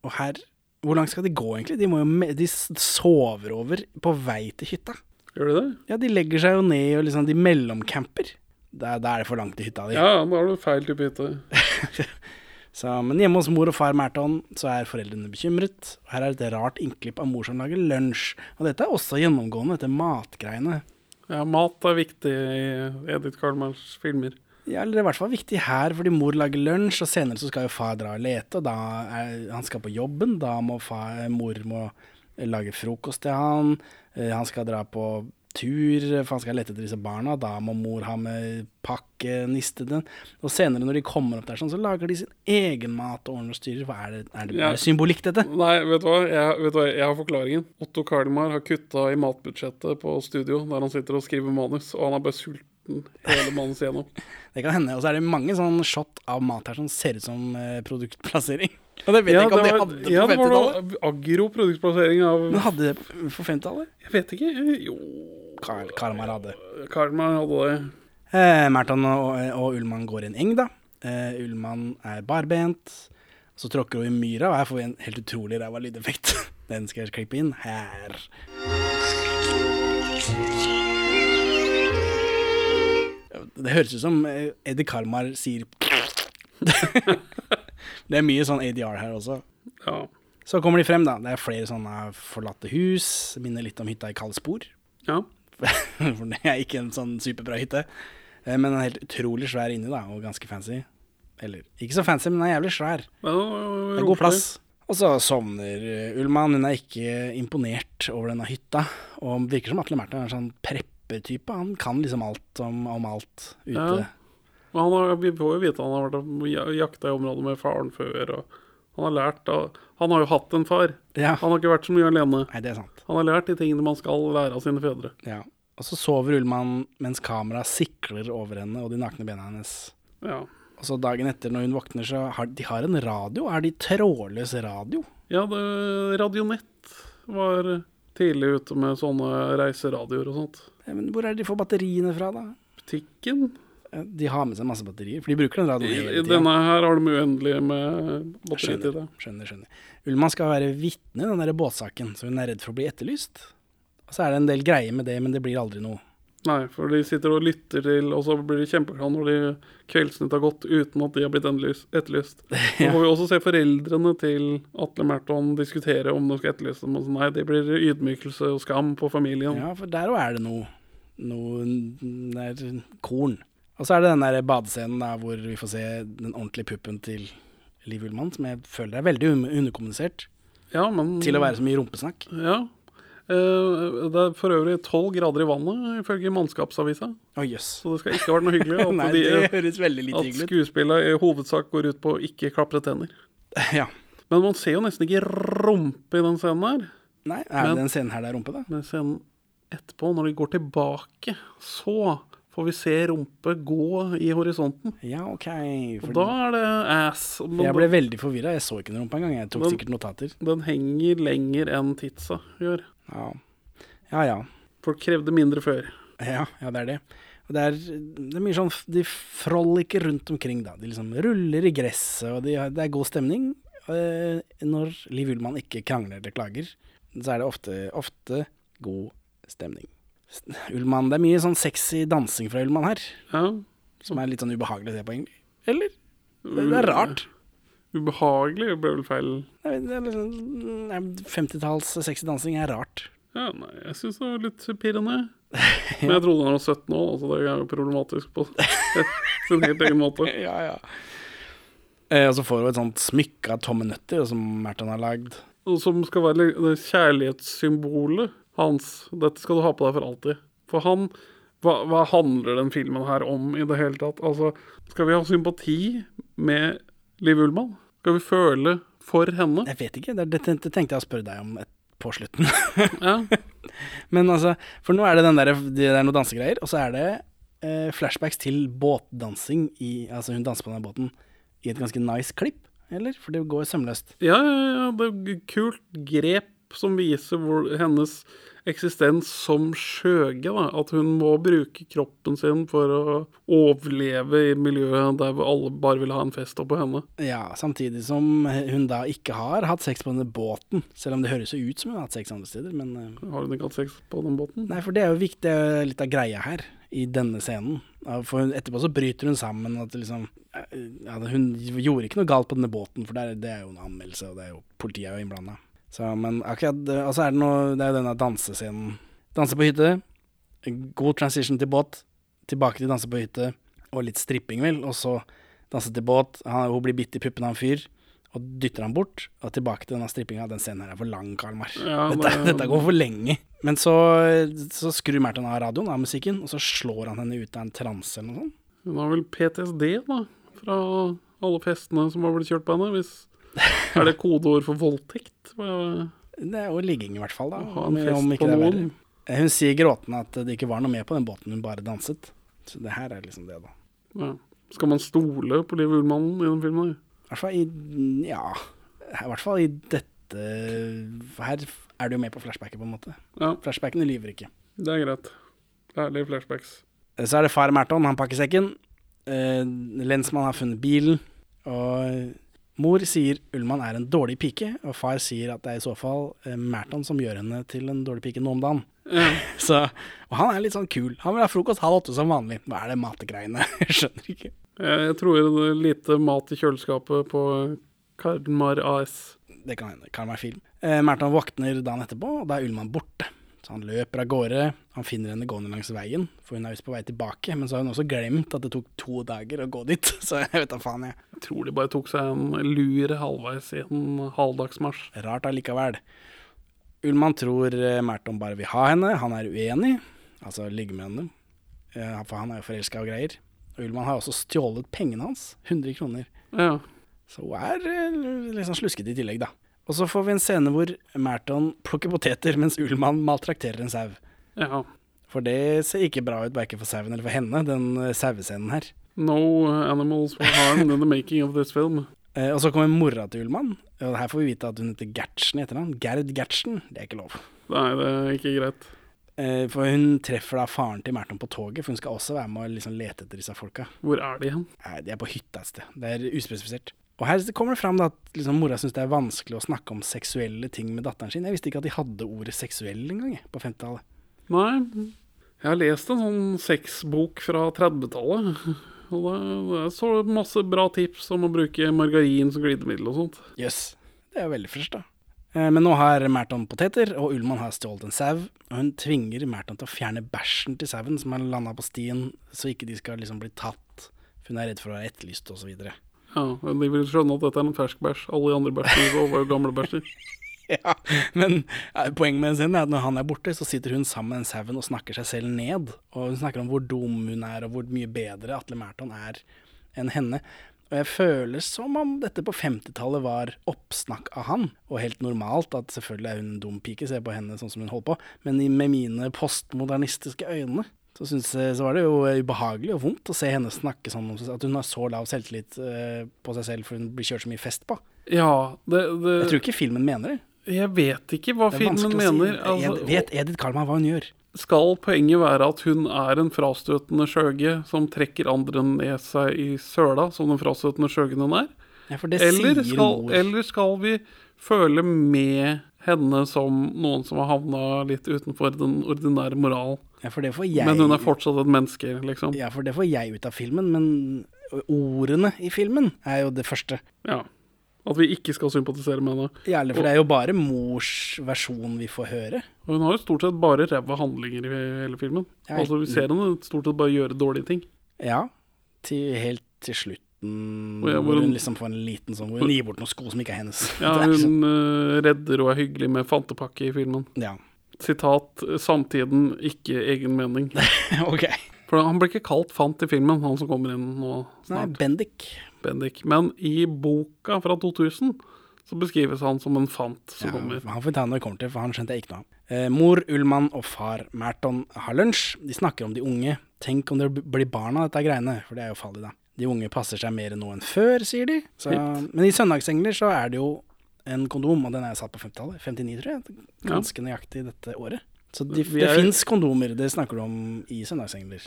Og her Hvor langt skal de gå, egentlig? De, må jo de sover over på vei til hytta. Gjør de det? Ja, de legger seg jo ned og liksom De mellomcamper. Da, da er det for langt til hytta di. Ja, da har du feil type hytte. Så, men hjemme hos mor og far Merton så er foreldrene bekymret. Og her er et rart innklipp av mor som lager lunsj. Og dette er også gjennomgående, dette matgreiene. Ja, mat er viktig i Edith Karlmanns filmer. Ja, eller det er i hvert fall viktig her, fordi mor lager lunsj, og senere så skal jo far dra og lete, og da er han skal på jobben. Da må far, mor må lage frokost til han. Eh, Han skal dra på tur, Faen, skal jeg lete etter disse barna. Da må mor ha med pakke, niste den. Og senere når de kommer opp der sånn, så lager de sin egen mat og ordner og styrer. Hva er det, er det, Ja. det symbolikk, dette? Nei, vet du? Jeg, vet du hva? jeg har forklaringen. Otto Karlmar har kutta i matbudsjettet på studio, der han sitter og skriver manus, og han er bare sulten hele manus igjennom. Det kan hende. Og så er det mange sånn shot av mat her som ser ut som eh, produktplassering. Og det vet jeg ikke om de hadde på ja, det var 50-tallet. noe agro-produktplassering av Men hadde det på 50-tallet? Jeg vet ikke. Jo, Karl Karmar hadde. Karlmar hadde det. Eh, Merton og, og Ullmann går i en eng, da. Eh, Ullmann er barbent. Så tråkker hun i myra, og her får vi en helt utrolig ræva lydeffekt. Den skal jeg klippe inn her. Det høres ut som eh, Eddie Karmar sier Det er mye sånn ADR her også. Ja. Så kommer de frem, da. Det er flere sånne forlatte hus. Minner litt om hytta i Kaldspor. Ja. For det er ikke en sånn superbra hytte. Men Men en helt utrolig svær inni, da, og ganske fancy. Eller ikke så fancy, men den er jævlig svær. Det Det er god plass. Og så sovner eh, Ullmann. Hun er ikke imponert over denne hytta. Og det virker som Atle Märtha er en sånn prepper-type. Han kan liksom alt om, om alt ute. Ja. Men han har, vi får jo vite at han har vært og jakta i området med faren før. Og han har lært av Han har jo hatt en far. Ja. Han har ikke vært så mye alene. Nei, det er sant. Han har lært de tingene man skal lære av sine fedre. Ja. Og så sover Ullmann mens kameraet sikler over henne og de nakne bena hennes. Ja. Og så dagen etter, når hun våkner, så har de har en radio. Er de trådløs radio? Ja, det, Radionett var tidlig ute med sånne reiseradioer og sånt. Ja, men hvor er det de får batteriene fra, da? Butikken? De har med seg masse batterier, for de bruker den radioen hele tida. denne her har de uendelig med batteritid. Skjønner, skjønner, skjønner. Ullmann skal være vitne i den der båtsaken, så hun er redd for å bli etterlyst. Og så er det en del greier med det, men det blir aldri noe. Nei, for de sitter og lytter til, og så blir de kjempeglade når de Kveldsnytt har gått uten at de har blitt etterlyst. Så får vi også se foreldrene til Atle Merton diskutere om de skal etterlyse dem. Og så, nei, det blir ydmykelse og skam på familien. Ja, for der òg er det noe Noe der korn. Og så er det den der badescenen da, hvor vi får se den ordentlige puppen til Liv Ullmann, som jeg føler er veldig underkommunisert Ja, men til å være så mye rumpesnakk. Ja. Eh, det er for øvrig tolv grader i vannet, ifølge Mannskapsavisa. Oh, yes. Så det skal ikke ha vært noe hyggelig. At, Nei, de, at skuespillet i hovedsak går ut på å ikke klapre tenner. Ja. Men man ser jo nesten ikke rumpe i den scenen her. Nei, er Men- den scenen her det er rumpe, da? Men scenen etterpå, når de går tilbake, så får vi se rumpe gå i horisonten. Ja, OK. Og da er det ass. Men jeg ble veldig forvirra. Jeg så ikke den rumpe engang. Jeg tok den, sikkert notater. Den henger lenger enn tidsa gjør. Ja, ja. ja. Folk krevde mindre før. Ja, ja, det er det. Og det er, det er mye sånn De froliker rundt omkring, da. De liksom ruller i gresset, og de, det er god stemning. Eh, når Liv Ullmann ikke krangler eller klager, så er det ofte, ofte god stemning. Ullmann, Det er mye sånn sexy dansing fra Ullmann her, Ja. som er litt sånn ubehagelig å se på, egentlig. Eller? Det, det er rart. Ubehagelig ble vel feil. Liksom- nei, 50-talls sexy dansing er rart. Ja, nei, jeg syns det var litt pirrende. Men jeg trodde han var 17 år, så det er jo problematisk på sin helt egen måte. ja, ja. Eh, og så får hun et sånt smykke av tomme nøtter som Merton har lagd. Som skal være det kjærlighetssymbolet hans. Dette skal du ha på deg for alltid. For han hva, hva handler den filmen her om i det hele tatt? Altså, skal vi ha sympati med Liv Ullmann? Skal vi føle for henne? Jeg vet ikke, det, tenkte jeg å spørre deg om et, på slutten. Ja. Men altså, for nå er det den der, det er noen dansegreier, og så er det eh, flashbacks til båtdansing i Altså, hun danser på den båten i et ganske nice klipp, eller? For det går sømløst. Ja, ja, ja, det er kult grep som viser hvor hennes eksistens som skjøge. Da. At hun må bruke kroppen sin for å overleve i miljøet der alle bare vil ha en fest oppå henne. Ja, samtidig som hun da ikke har hatt sex på denne båten, selv om det høres jo ut som hun har hatt sex andre steder, men eh, Har hun ikke hatt sex på den båten? Nei, for det er jo viktig, det er litt av greia her, i denne scenen. For etterpå så bryter hun sammen, at liksom eh, ja, Hun gjorde ikke noe galt på denne båten, for det er, det er jo en anmeldelse, og det er jo, politiet er jo innblanda. Så, men akkurat Og så er det noe Det er jo denne dansescenen. Danse på hytte. God transition til båt. Tilbake til danse på hytte, og litt stripping, vel. Og så danse til båt. Han, hun blir bitt i puppen av en fyr. Og dytter han bort, og tilbake til denne strippinga. Den scenen her er for lang, Kalmar. Ja, dette, dette går for lenge. Men så, så skrur Merton av radioen, av musikken, og så slår han henne ut av en transe eller noe sånt. Hun har vel PTSD, da, fra alle festene som har blitt kjørt på henne. Hvis Er det kodeord for voldtekt? Det er jo ligging, i hvert fall. da om- om ikke det er verre. Eh, Hun sier gråtende at det ikke var noe med på den båten, hun bare danset. Så det her er liksom det, da. Ja. Skal man stole på Liv Ullmannen i den filmen? I hvert fall i Ja, i hvert fall i dette Her er du jo med på flashbacket, på en måte. Ja, Flashbackene lyver ikke. det er greit. Ærlige flashbacks. Eh, Så er det far Merton, han pakker sekken. Lensmannen lensmann har funnet bilen. Og mor sier Ullmann er en dårlig pike, og far sier at det er i så fall eh, Merton som gjør henne til en dårlig pike nå om dagen. Mm. Så, og han er litt sånn kul. Han vil ha frokost halv åtte som vanlig. Hva er det mategreiene? Jeg skjønner ikke. Jeg tror det er lite mat i kjøleskapet på Karmar AS. Det kan hende. Karmar film. Eh, Merton våkner dagen etterpå, og da er Ullmann borte. Så han løper av gårde. Han finner henne gående langs veien, for hun er visst på vei tilbake. Men så har hun også glemt at det tok to dager å gå dit, så jeg vet da faen, jeg. Jeg tror de bare tok seg en lur halvveis i en halvdagsmarsj. Rart allikevel. Ullmann tror eh, Merton bare vil ha henne, han er uenig, altså ligge med henne. Eh, For han er jo forelska og greier. Og Ullmann har også stjålet pengene hans, 100 kroner. Ja. Så hun er eh, liksom sluskete i tillegg, da. Og så får vi en scene hvor Merton plukker poteter mens Ullmann maltrakterer en sau. ja. For det ser ikke bra ut verken for sauen eller for henne, den eh, sauescenen her. No animals were harmed in the making of this film. Eh, og så kommer mora til Ullmann, og her får vi vite at hun heter Gertsen i etternavn. Gerd Gertsen. Det er ikke lov. Nei, det er ikke greit. Eh, For hun treffer da faren til Merton på toget, for hun skal også være med og liksom lete etter disse folka. Hvor er de hen? Nei, de er på hytta et sted. Det er uspesifisert. Og her kommer det fram da at liksom, mora syns det er vanskelig å snakke om seksuelle ting med datteren sin. Jeg visste ikke at de hadde ordet seksuell engang, på 50-tallet. Nei, jeg har lest en sånn sexbok fra 30-tallet. Og det, er så masse bra tips om å bruke margarin som glidemiddel og sånt. Jøss. Det er veldig friskt, da. Eh, Men nå har Merton poteter, og Ullmann har stjålet en sau. Og hun tvinger Merton til å fjerne bæsjen til sauen som har landa på stien, så ikke de skal liksom bli tatt. For hun er redd for å være etterlyst, osv. Ja, men De vil skjønne at dette er en fersk bæsj. Alle de andre bæsjene var jo gamle bæsjer. Ja, men eh, poenget med sin er at når han er borte, så sitter hun sammen med den sauen og snakker seg selv ned. Og hun snakker om hvor dum hun er, og hvor mye bedre Atle Merton er enn henne. Og jeg føler som om dette på 50-tallet var oppsnakk av han, og helt normalt at selvfølgelig er hun en dum pike, ser på henne sånn som hun holder på, men med mine postmodernistiske øyne så, synes så var det jo ubehagelig og vondt å se henne snakke sånn om at hun har så lav selvtillit eh, på seg selv for hun blir kjørt så mye fest på. Ja, det, det Jeg tror ikke filmen mener det. Jeg vet ikke hva filmen mener. si. Altså, Ed, vet Edith Karlmann hva hun gjør? Skal poenget være at hun er en frastøtende skjøge som trekker andre ned seg i søla, som den frastøtende skjøgen hun er? Ja, for det Eller skal, eller skal vi føle med henne som noen som har havna litt utenfor den ordinære moral? Ja, for det får jeg Men hun er fortsatt et menneske, liksom. Ja, for det får jeg ut av filmen, men ordene i filmen er jo det første. Ja. At vi ikke skal sympatisere med henne. Ja, for for det er jo bare mors versjon vi får høre. Og hun har jo stort sett bare ræva handlinger i hele filmen. Jeg... Altså Vi ser henne stort sett bare gjøre dårlige ting. Ja, til, helt til slutten Og ja, hvor hun- liksom får en liten sånn Hvor hun gir bort noen sko som ikke er hennes. Ja, er sånn- Hun eh, redder og er hyggelig med fantepakke i filmen. ja. Sitat 'samtiden, ikke egen mening'. ok. For han blir ikke kalt fant i filmen, han som kommer inn nå Nei. Bendik. Bendik. Men i boka fra 2000 så beskrives han som en fant som Ja, kommer. han får ta når det kommer til, for han skjønte jeg ikke noe av. Eh, mor Ullmann og far Merton har lunsj. De snakker om de unge. Tenk om det blir barna, dette greiene, for det er jo farlig, da. De unge passer seg mer nå enn før, sier de. Så, men i Søndagsengler så er det jo en kondom, og den er satt på 50-tallet. 59, tror jeg. Ganske nøyaktig dette året. Så de, det er- fins kondomer, det snakker du om i Søndagsengler.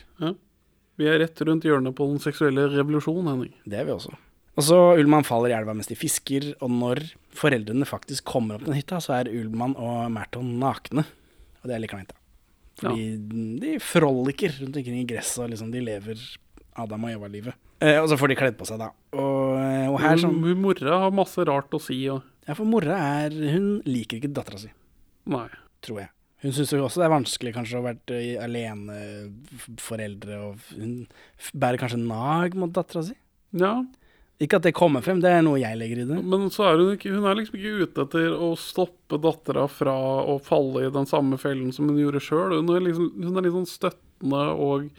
Vi er rett rundt hjørnet på den seksuelle revolusjon, Henning. Det er vi også. Og så Ullmann faller i elva mens de fisker, og når foreldrene faktisk kommer opp til hytta, så er Ullmann og Merton nakne. Og det er litt kleint, da. Fordi de froliker rundt omkring i gresset, og liksom de lever Adam og Eva-livet. Eh, og så får de kledd på seg, da. Og, eh, og her sånn Hun mora har masse rart å si. Og, Ja, for mora er Hun liker ikke dattera si, nei. tror jeg. Hun syns jo også det er vanskelig kanskje å ha vært eh, aleneforeldre, og hun bærer kanskje nag mot dattera si. Ja, Ikke at det kommer frem, det er noe jeg legger i det. men så er hun ikke Hun er liksom ikke ute etter å stoppe dattera fra å falle i den samme fellen som hun gjorde sjøl. Hun, er liksom, hun er litt sånn støttende og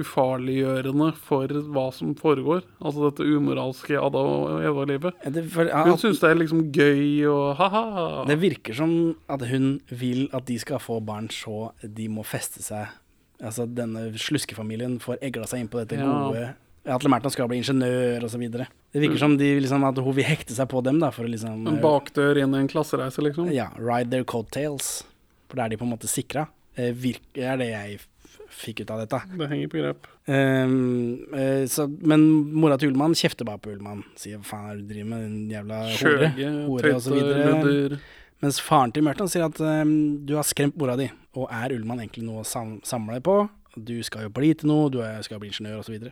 ufarliggjørende for hva som foregår. Altså dette umoralske Ada og Eva-livet. Hun syns det er liksom gøy og ha-ha. det virker som at hun vil at de skal få barn så de må feste seg Altså denne sluskefamilien får egla seg inn på dette Ja. gode Atle Merton skal bli ingeniør osv. Det virker som de liksom at hun vil hekte seg på dem da for å liksom En bakdør inn i en klassereise, liksom. Ja, ride their coattails. For da er de på en måte sikra. Det er det jeg fikk ut av dette. Det henger på grep. Um, uh, så, men mora til Ullmann kjefter bare på Ullmann. Sier hva faen er det du driver med, din jævla hore? Hore og så videre. Mens faren til Merton sier at um, du har skremt mora di, og er Ullmann egentlig noe å sam samle på? Du skal jo bli til noe, du er, skal bli ingeniør osv.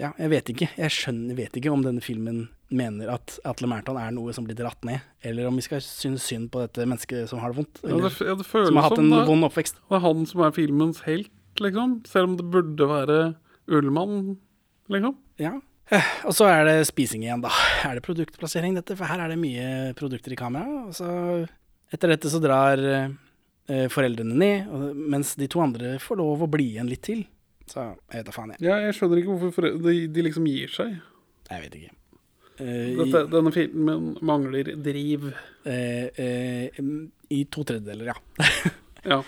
Ja, jeg vet ikke. Jeg skjønner, vet ikke om denne filmen mener at Atle Mærton er noe som blir dratt ned, eller om vi skal synes synd på dette mennesket som har det vondt, Ja, det, ja, det som har hatt en vond oppvekst. det er han som er filmens helt, liksom. Selv om det burde være Ullmann, liksom. Ja. Eh, Og så er det spising igjen, da. Er det produktplassering, dette? For her er det mye produkter i kamera. Og så etter dette så drar eh, foreldrene ned, og, mens de to andre får lov å bli igjen litt til. Så jeg vet da faen, jeg. Ja, jeg skjønner ikke hvorfor de, de liksom gir seg. Jeg vet ikke. Eh, Dette, denne filmen mangler driv. Uh, eh, eh, I to tredjedeler, ja. Ja.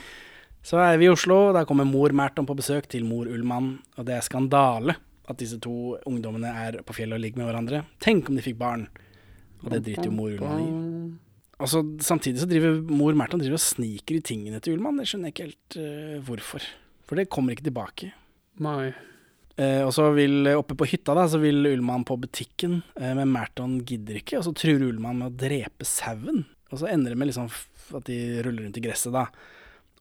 Så er vi i Oslo, der kommer mor Merton på besøk til mor Ullmann, og det er skandale at disse to ungdommene er på fjellet og ligger med hverandre. Tenk om de fikk barn. Og det driter jo mor Ullmann i. Og så Samtidig så driver mor Merton driver og sniker i tingene til Ullmann. Det skjønner jeg ikke helt uh, hvorfor. For det kommer ikke tilbake. Nei. Eh, og så vil Oppe på hytta da, så vil Ullmann på butikken, eh, men Merton gidder ikke. Og så truer Ullmann med å drepe sauen. Og så ender det med liksom at de ruller rundt i gresset, da.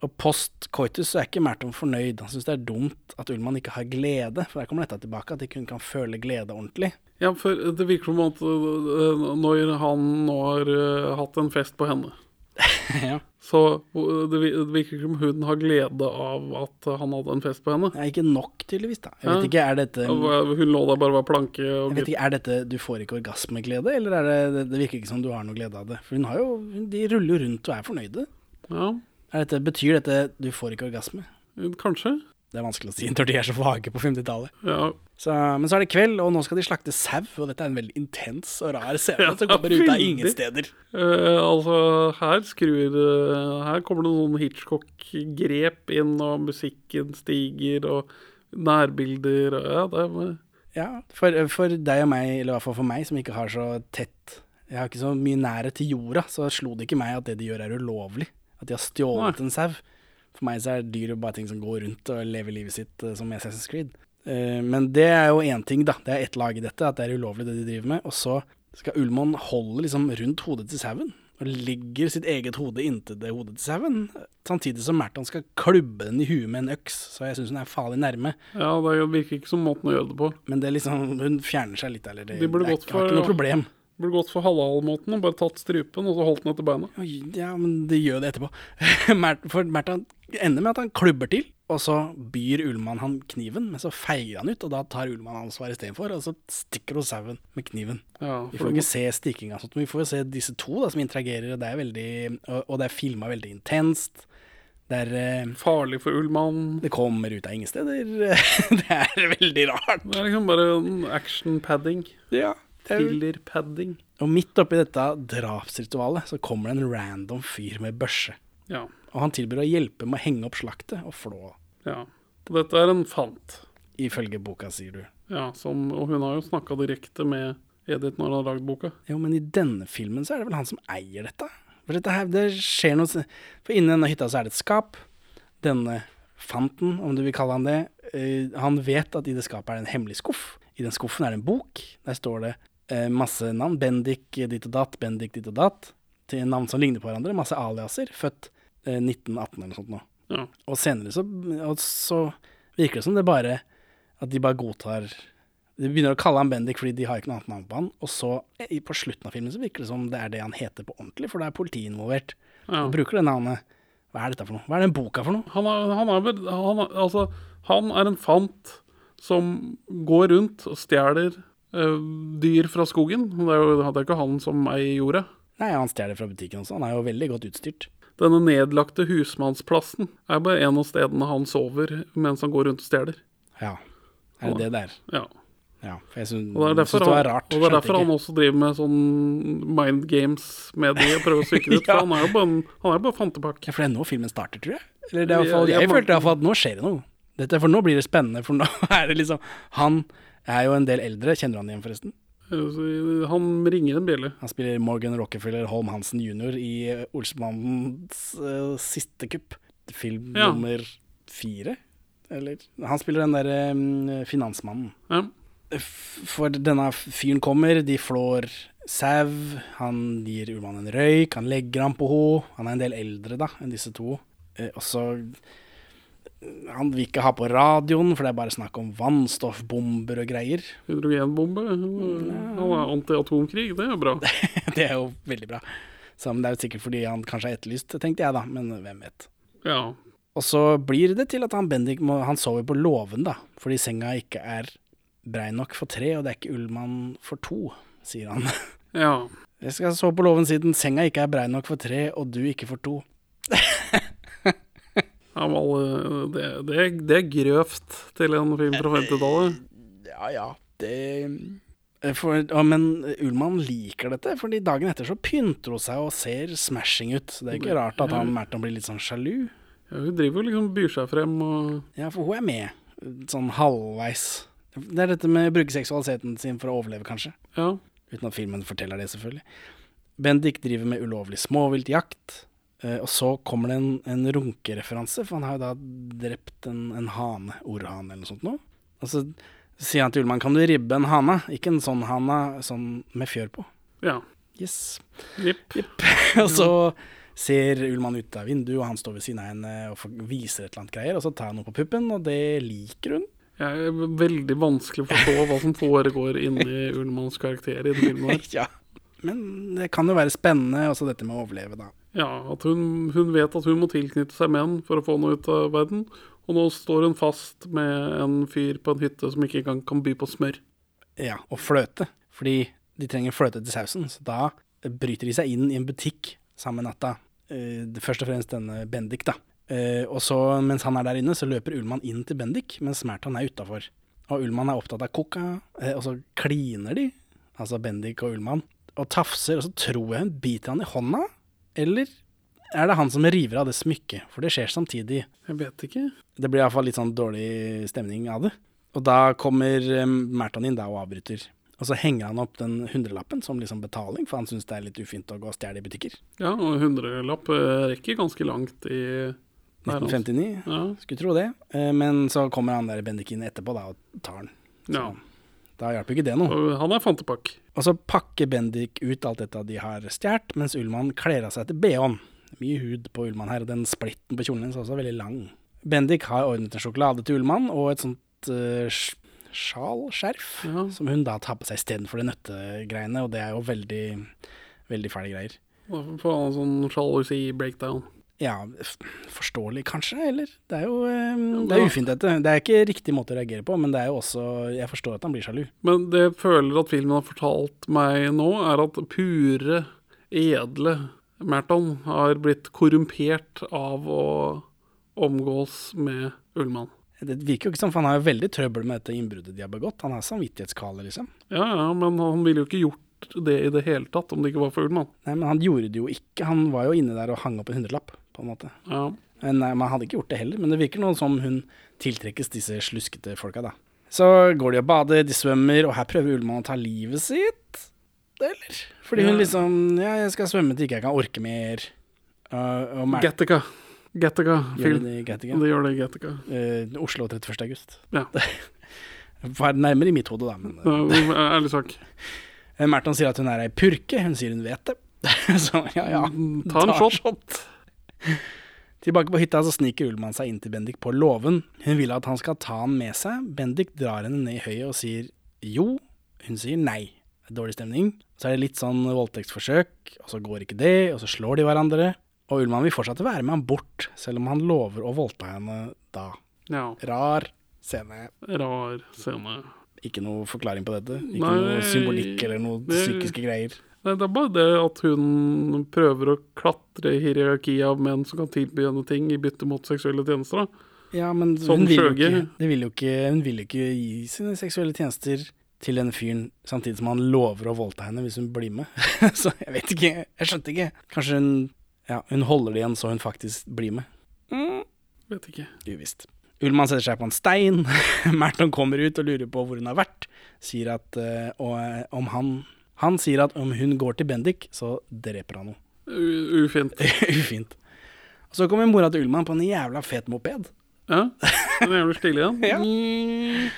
Og post coitus så er ikke Merton fornøyd. Han syns det er dumt at Ullmann ikke har glede, for der kommer dette tilbake, at de kun kan føle glede ordentlig. Ja, for det virker som at øh, når han nå har øh, hatt en fest på henne, ja. så øh, det virker ikke som hun har glede av at han hadde en fest på henne. ja, ikke nok, tydeligvis, da. Jeg vet ikke, er dette Hun lå der bare var planke og jeg vet ikke, Er dette du får ikke orgasmeglede, eller er det, det, virker ikke som du har noe glede av det? For hun har jo, De ruller jo rundt og er fornøyde. Ja, dette, betyr dette du får ikke orgasme? kanskje. Det er vanskelig å si når de er så vage på 50-tallet. Ja, men så er det kveld, og nå skal de slakte sau, og dette er en veldig intens og rar scene Ja, som kommer ut av ingen steder. Uh, altså, her skrur Her kommer det noen Hitchcock-grep inn, og musikken stiger, og nærbilder og Ja, det er Ja, for, for deg og meg, eller i hvert fall for meg, som ikke har så tett Jeg har ikke så mye nærhet til jorda, så slo det ikke meg at det de gjør er ulovlig. At de har stjålet en sau. For meg så er dyr bare ting som går rundt og lever livet sitt eh, som Assassin's Creed. Eh, men det er jo én ting, da. Det er ett lag i dette, at det er ulovlig det de driver med. Og så skal Ullmann holde liksom rundt hodet til sauen. Og ligger sitt eget hode inntil det hodet til sauen. Samtidig som Merton skal klubbe den i huet med en øks. Så jeg syns hun er farlig nærme. Ja, det virker ikke som måten å gjøre det på. Men det liksom, hun fjerner seg litt, eller det, De det er, ikke- har for- ikke noe problem. Burde gått for halvhalvmåten og bare tatt strupen og så holdt den etter beina. Ja, men de gjør det etterpå. For Märtha ender med at han klubber til, og så byr Ullmann han kniven, men så feier han ut, og da tar Ullmann ansvar istedenfor, og så stikker hun sauen med kniven. Ja, Vi får jo ikke se stikkinga, og men vi får jo se disse to da, som interagerer, og det er veldig Og, det er filma veldig intenst. Det er eh, Farlig for Ullmann. Det kommer ut av ingen steder. det er veldig rart. Det er liksom bare action-padding. Ja, det er jo Thriller-padding. Og midt oppi dette drapsritualet så kommer det en random fyr med børse. Ja. Og han tilbyr å hjelpe med å henge opp slaktet og flå, ja. Og dette er en fant. ifølge boka, sier du. Ja, som, og hun har jo snakka direkte med Edith når hun har lagd boka. Jo, men i denne filmen så er det vel han som eier dette? For dette her, det skjer noe For inni denne hytta så er det et skap. Denne fanten, om du vil kalle han det, eh, han vet at i det skapet er det en hemmelig skuff. I den skuffen er det en bok. Der står det eh, masse navn. Bendik ditt og datt, Bendik ditt og datt. Til navn som ligner på hverandre. Masse aliaser. Født eh, 1918 eller noe sånt nå. Ja. Og senere så, og så virker det som det bare At de bare godtar De begynner å kalle han Bendik fordi de har ikke noe annet navn på han. Og så, i- på slutten av filmen, så virker det som det er det han heter på ordentlig, for da er politiet involvert. Ja. Og bruker det navnet. Hva er dette for noe? Hva er den boka for noe? Han er, han er han er, Altså, han er en fant som går rundt og stjeler dyr fra skogen. Det er jo det er ikke han som eier jorda. Nei, han stjeler fra butikken også. Han er jo veldig godt utstyrt. Denne nedlagte husmannsplassen er bare en av stedene han sover mens han går rundt og stjeler. Ja. Er det det det er? Ja. Ja. For jeg syns det det var rart. og det er derfor han også driver med sånn mind games med de og prøver å psyke det ut. Ja. For han er jo bare, en, han er bare fantepakk. Ja, for det er nå filmen starter, tror jeg. Eller det er i hvert fall, jeg, jeg jeg- følte i hvert fall at nå skjer det noe. Dette, for nå blir det spennende, for nå er det liksom Han er jo en del eldre. Kjenner du han igjen, forresten? Han ringer en bjelle. Han spiller Morgan Rockefeller Holm Hansen jr. i eh, Olsmannens uh, siste kupp. Film Ja. nummer fire, eller? Han spiller den derre um, finansmannen. Ja. For denne fyren kommer, de flår sau, han gir Ullmann en røyk, han legger ham på henne. Han er en del eldre da, enn disse to. Uh, og så Han vil ikke ha på radioen, for det er bare snakk om vannstoffbomber og greier. Hydrogenbombe. Han er anti-atomkrig, det er bra. det er jo veldig bra. Men det er jo sikkert fordi han kanskje er etterlyst, tenkte jeg da, men hvem vet. Ja. Og så blir det til at han Bendik må, han sover på låven, da, fordi senga ikke er brei nok for tre, og det er ikke Ullmann for to, sier han. ja. Jeg skal sove på låven siden senga ikke er brei nok for tre, og du ikke for to. Ja, men det, det, det er grøvt til en film fra 50-tallet. Ja ja, det eh, for, ja, Men Ullmann liker dette, fordi dagen etter så pynter hun seg og ser smashing ut. Det er ikke rart at han Merton blir litt sånn sjalu. Ja, hun driver jo liksom byr seg frem og Ja, for hun er med, sånn halvveis. Det er dette med å bruke seksualiteten sin for å overleve, kanskje. Ja. Uten at filmen forteller det, selvfølgelig. Bendik driver med ulovlig småviltjakt. Eh, og så kommer det en, en runkereferanse, for han har jo da drept en, en hane, orrhane eller noe sånt noe. Og så sier han til Ullmann kan du ribbe en hane, ikke en sånn hane sånn med fjør på. Ja. Yes. Jipp. og så ser Ullmann ut av vinduet, og han står ved siden av henne og viser et eller annet greier, og så tar han noe på puppen, og det liker hun. Jeg er veldig vanskelig å forstå hva som foregår inni Ullmanns karakter i den filmen ja. Men det kan jo være spennende, også dette med å overleve, da. Ja, at hun, hun vet at hun må tilknytte seg menn for å få noe ut av verden. Og nå står hun fast med en fyr på en hytte som ikke engang kan by på smør. Ja, og fløte. Fordi de trenger fløte til sausen, så da bryter de seg inn i en butikk samme natta. Eh, først og fremst denne Bendik, da. Eh, og så, mens han er der inne, så løper Ullmann inn til Bendik, mens Merton er utafor. Og Ullmann er opptatt av coca, eh, og så kliner de, altså Bendik og Ullmann, og tafser, og så tror jeg hun biter han i hånda. Eller er det han som river av det smykket? For det skjer samtidig. Jeg vet ikke. Det blir iallfall litt sånn dårlig stemning av det. Og da kommer eh, Merton inn da og avbryter. Og så henger han opp den hundrelappen som liksom betaling, for han syns det er litt ufint å gå og stjele i butikker. Ja, og hundrelapp eh, rekker ganske langt i altså. 1959, Ja. skulle tro det. Eh, Men så kommer han der Bendik inn etterpå da og tar den. Så ja. Da hjelper ikke det noe. Og han er fantepakk. Og så pakker Bendik ut alt dette de har stjålet, mens Ullmann kler av seg til bh-en. Mye hud på Ullmann her, og den splitten på kjolen hennes er også veldig lang. Bendik har ordnet en sjokolade til Ullmann, og et sånt uh, sjal, skjerf, Ja. som hun da tar på seg istedenfor de nøttegreiene, og det er jo veldig, veldig fæle greier. Da får han en sånn sjalusi-breakdown. Ja, forståelig kanskje, eller? Det er jo det er ufint dette. Det er ikke riktig måte å reagere på, men det er jo også Jeg forstår at han blir sjalu. Men det jeg føler at filmen har fortalt meg nå, er at pure, edle Merton har blitt korrumpert av å omgås med Ullmann. Det virker jo ikke som, for han har jo veldig trøbbel med dette innbruddet de har begått. Han har samvittighetskale, liksom. Ja, ja, men han ville jo ikke gjort det i det hele tatt om det ikke var for Ullmann. Nei, men han gjorde det jo ikke. Han var jo inne der og hang opp en hundrelapp, på en måte. Ja. Men Nei, man hadde ikke gjort det heller, men det virker noe som hun tiltrekkes disse sluskete folka, da. Så går de og bader, de svømmer, og her prøver Ullmann å ta livet sitt. Eller? Fordi hun Ja. liksom Ja, jeg skal svømme til ikke jeg kan orke mer. Uh, og Gattaca. Gattaca. Gjør det Gattaca? Det gjør det Gattaca. Uh, Oslo 31. august. Ja. Var nærmere i mitt hode, da. Men, Ja, Ærlig sak. Eh, Merton sier at hun er ei purke, hun sier hun vet det. så ja, ja. Ta en shot shot. Tilbake på hytta så sniker Ullmann seg inn til Bendik på låven. Hun vil at han skal ta han med seg. Bendik drar henne ned i høyet og sier jo. Hun sier nei. Det er Dårlig stemning. Så er det litt sånn voldtektsforsøk, og så går ikke det, og så slår de hverandre. Og Ullmann vil fortsatt være med han bort, selv om han lover å voldta henne da. Ja. Rar scene. Rar scene. Ikke noe forklaring på dette. Ikke Nei, noe symbolikk eller noe det- psykiske greier. Nei, det er bare det at hun prøver å klatre i hierarkiet av menn som kan tilby henne ting i bytte mot seksuelle tjenester. Da. Ja, men hun vil, jo ikke, det vil ikke, hun vil jo ikke gi sine seksuelle tjenester til denne fyren, samtidig som han lover å voldta henne hvis hun blir med. så jeg vet ikke, jeg skjønte ikke. Kanskje hun, ja, hun holder det igjen så hun faktisk blir med. Vet ikke. Uvisst. Ullmann setter seg på en stein. Merton kommer ut og lurer på hvor hun har vært. Sier at eh, om han Han sier at om hun går til Bendik, så dreper han henne. Ufint. Ufint. Og så kommer mora til Ullmann på en jævla fet moped. Ja. Den er jævlig stilig, igjen. Ja.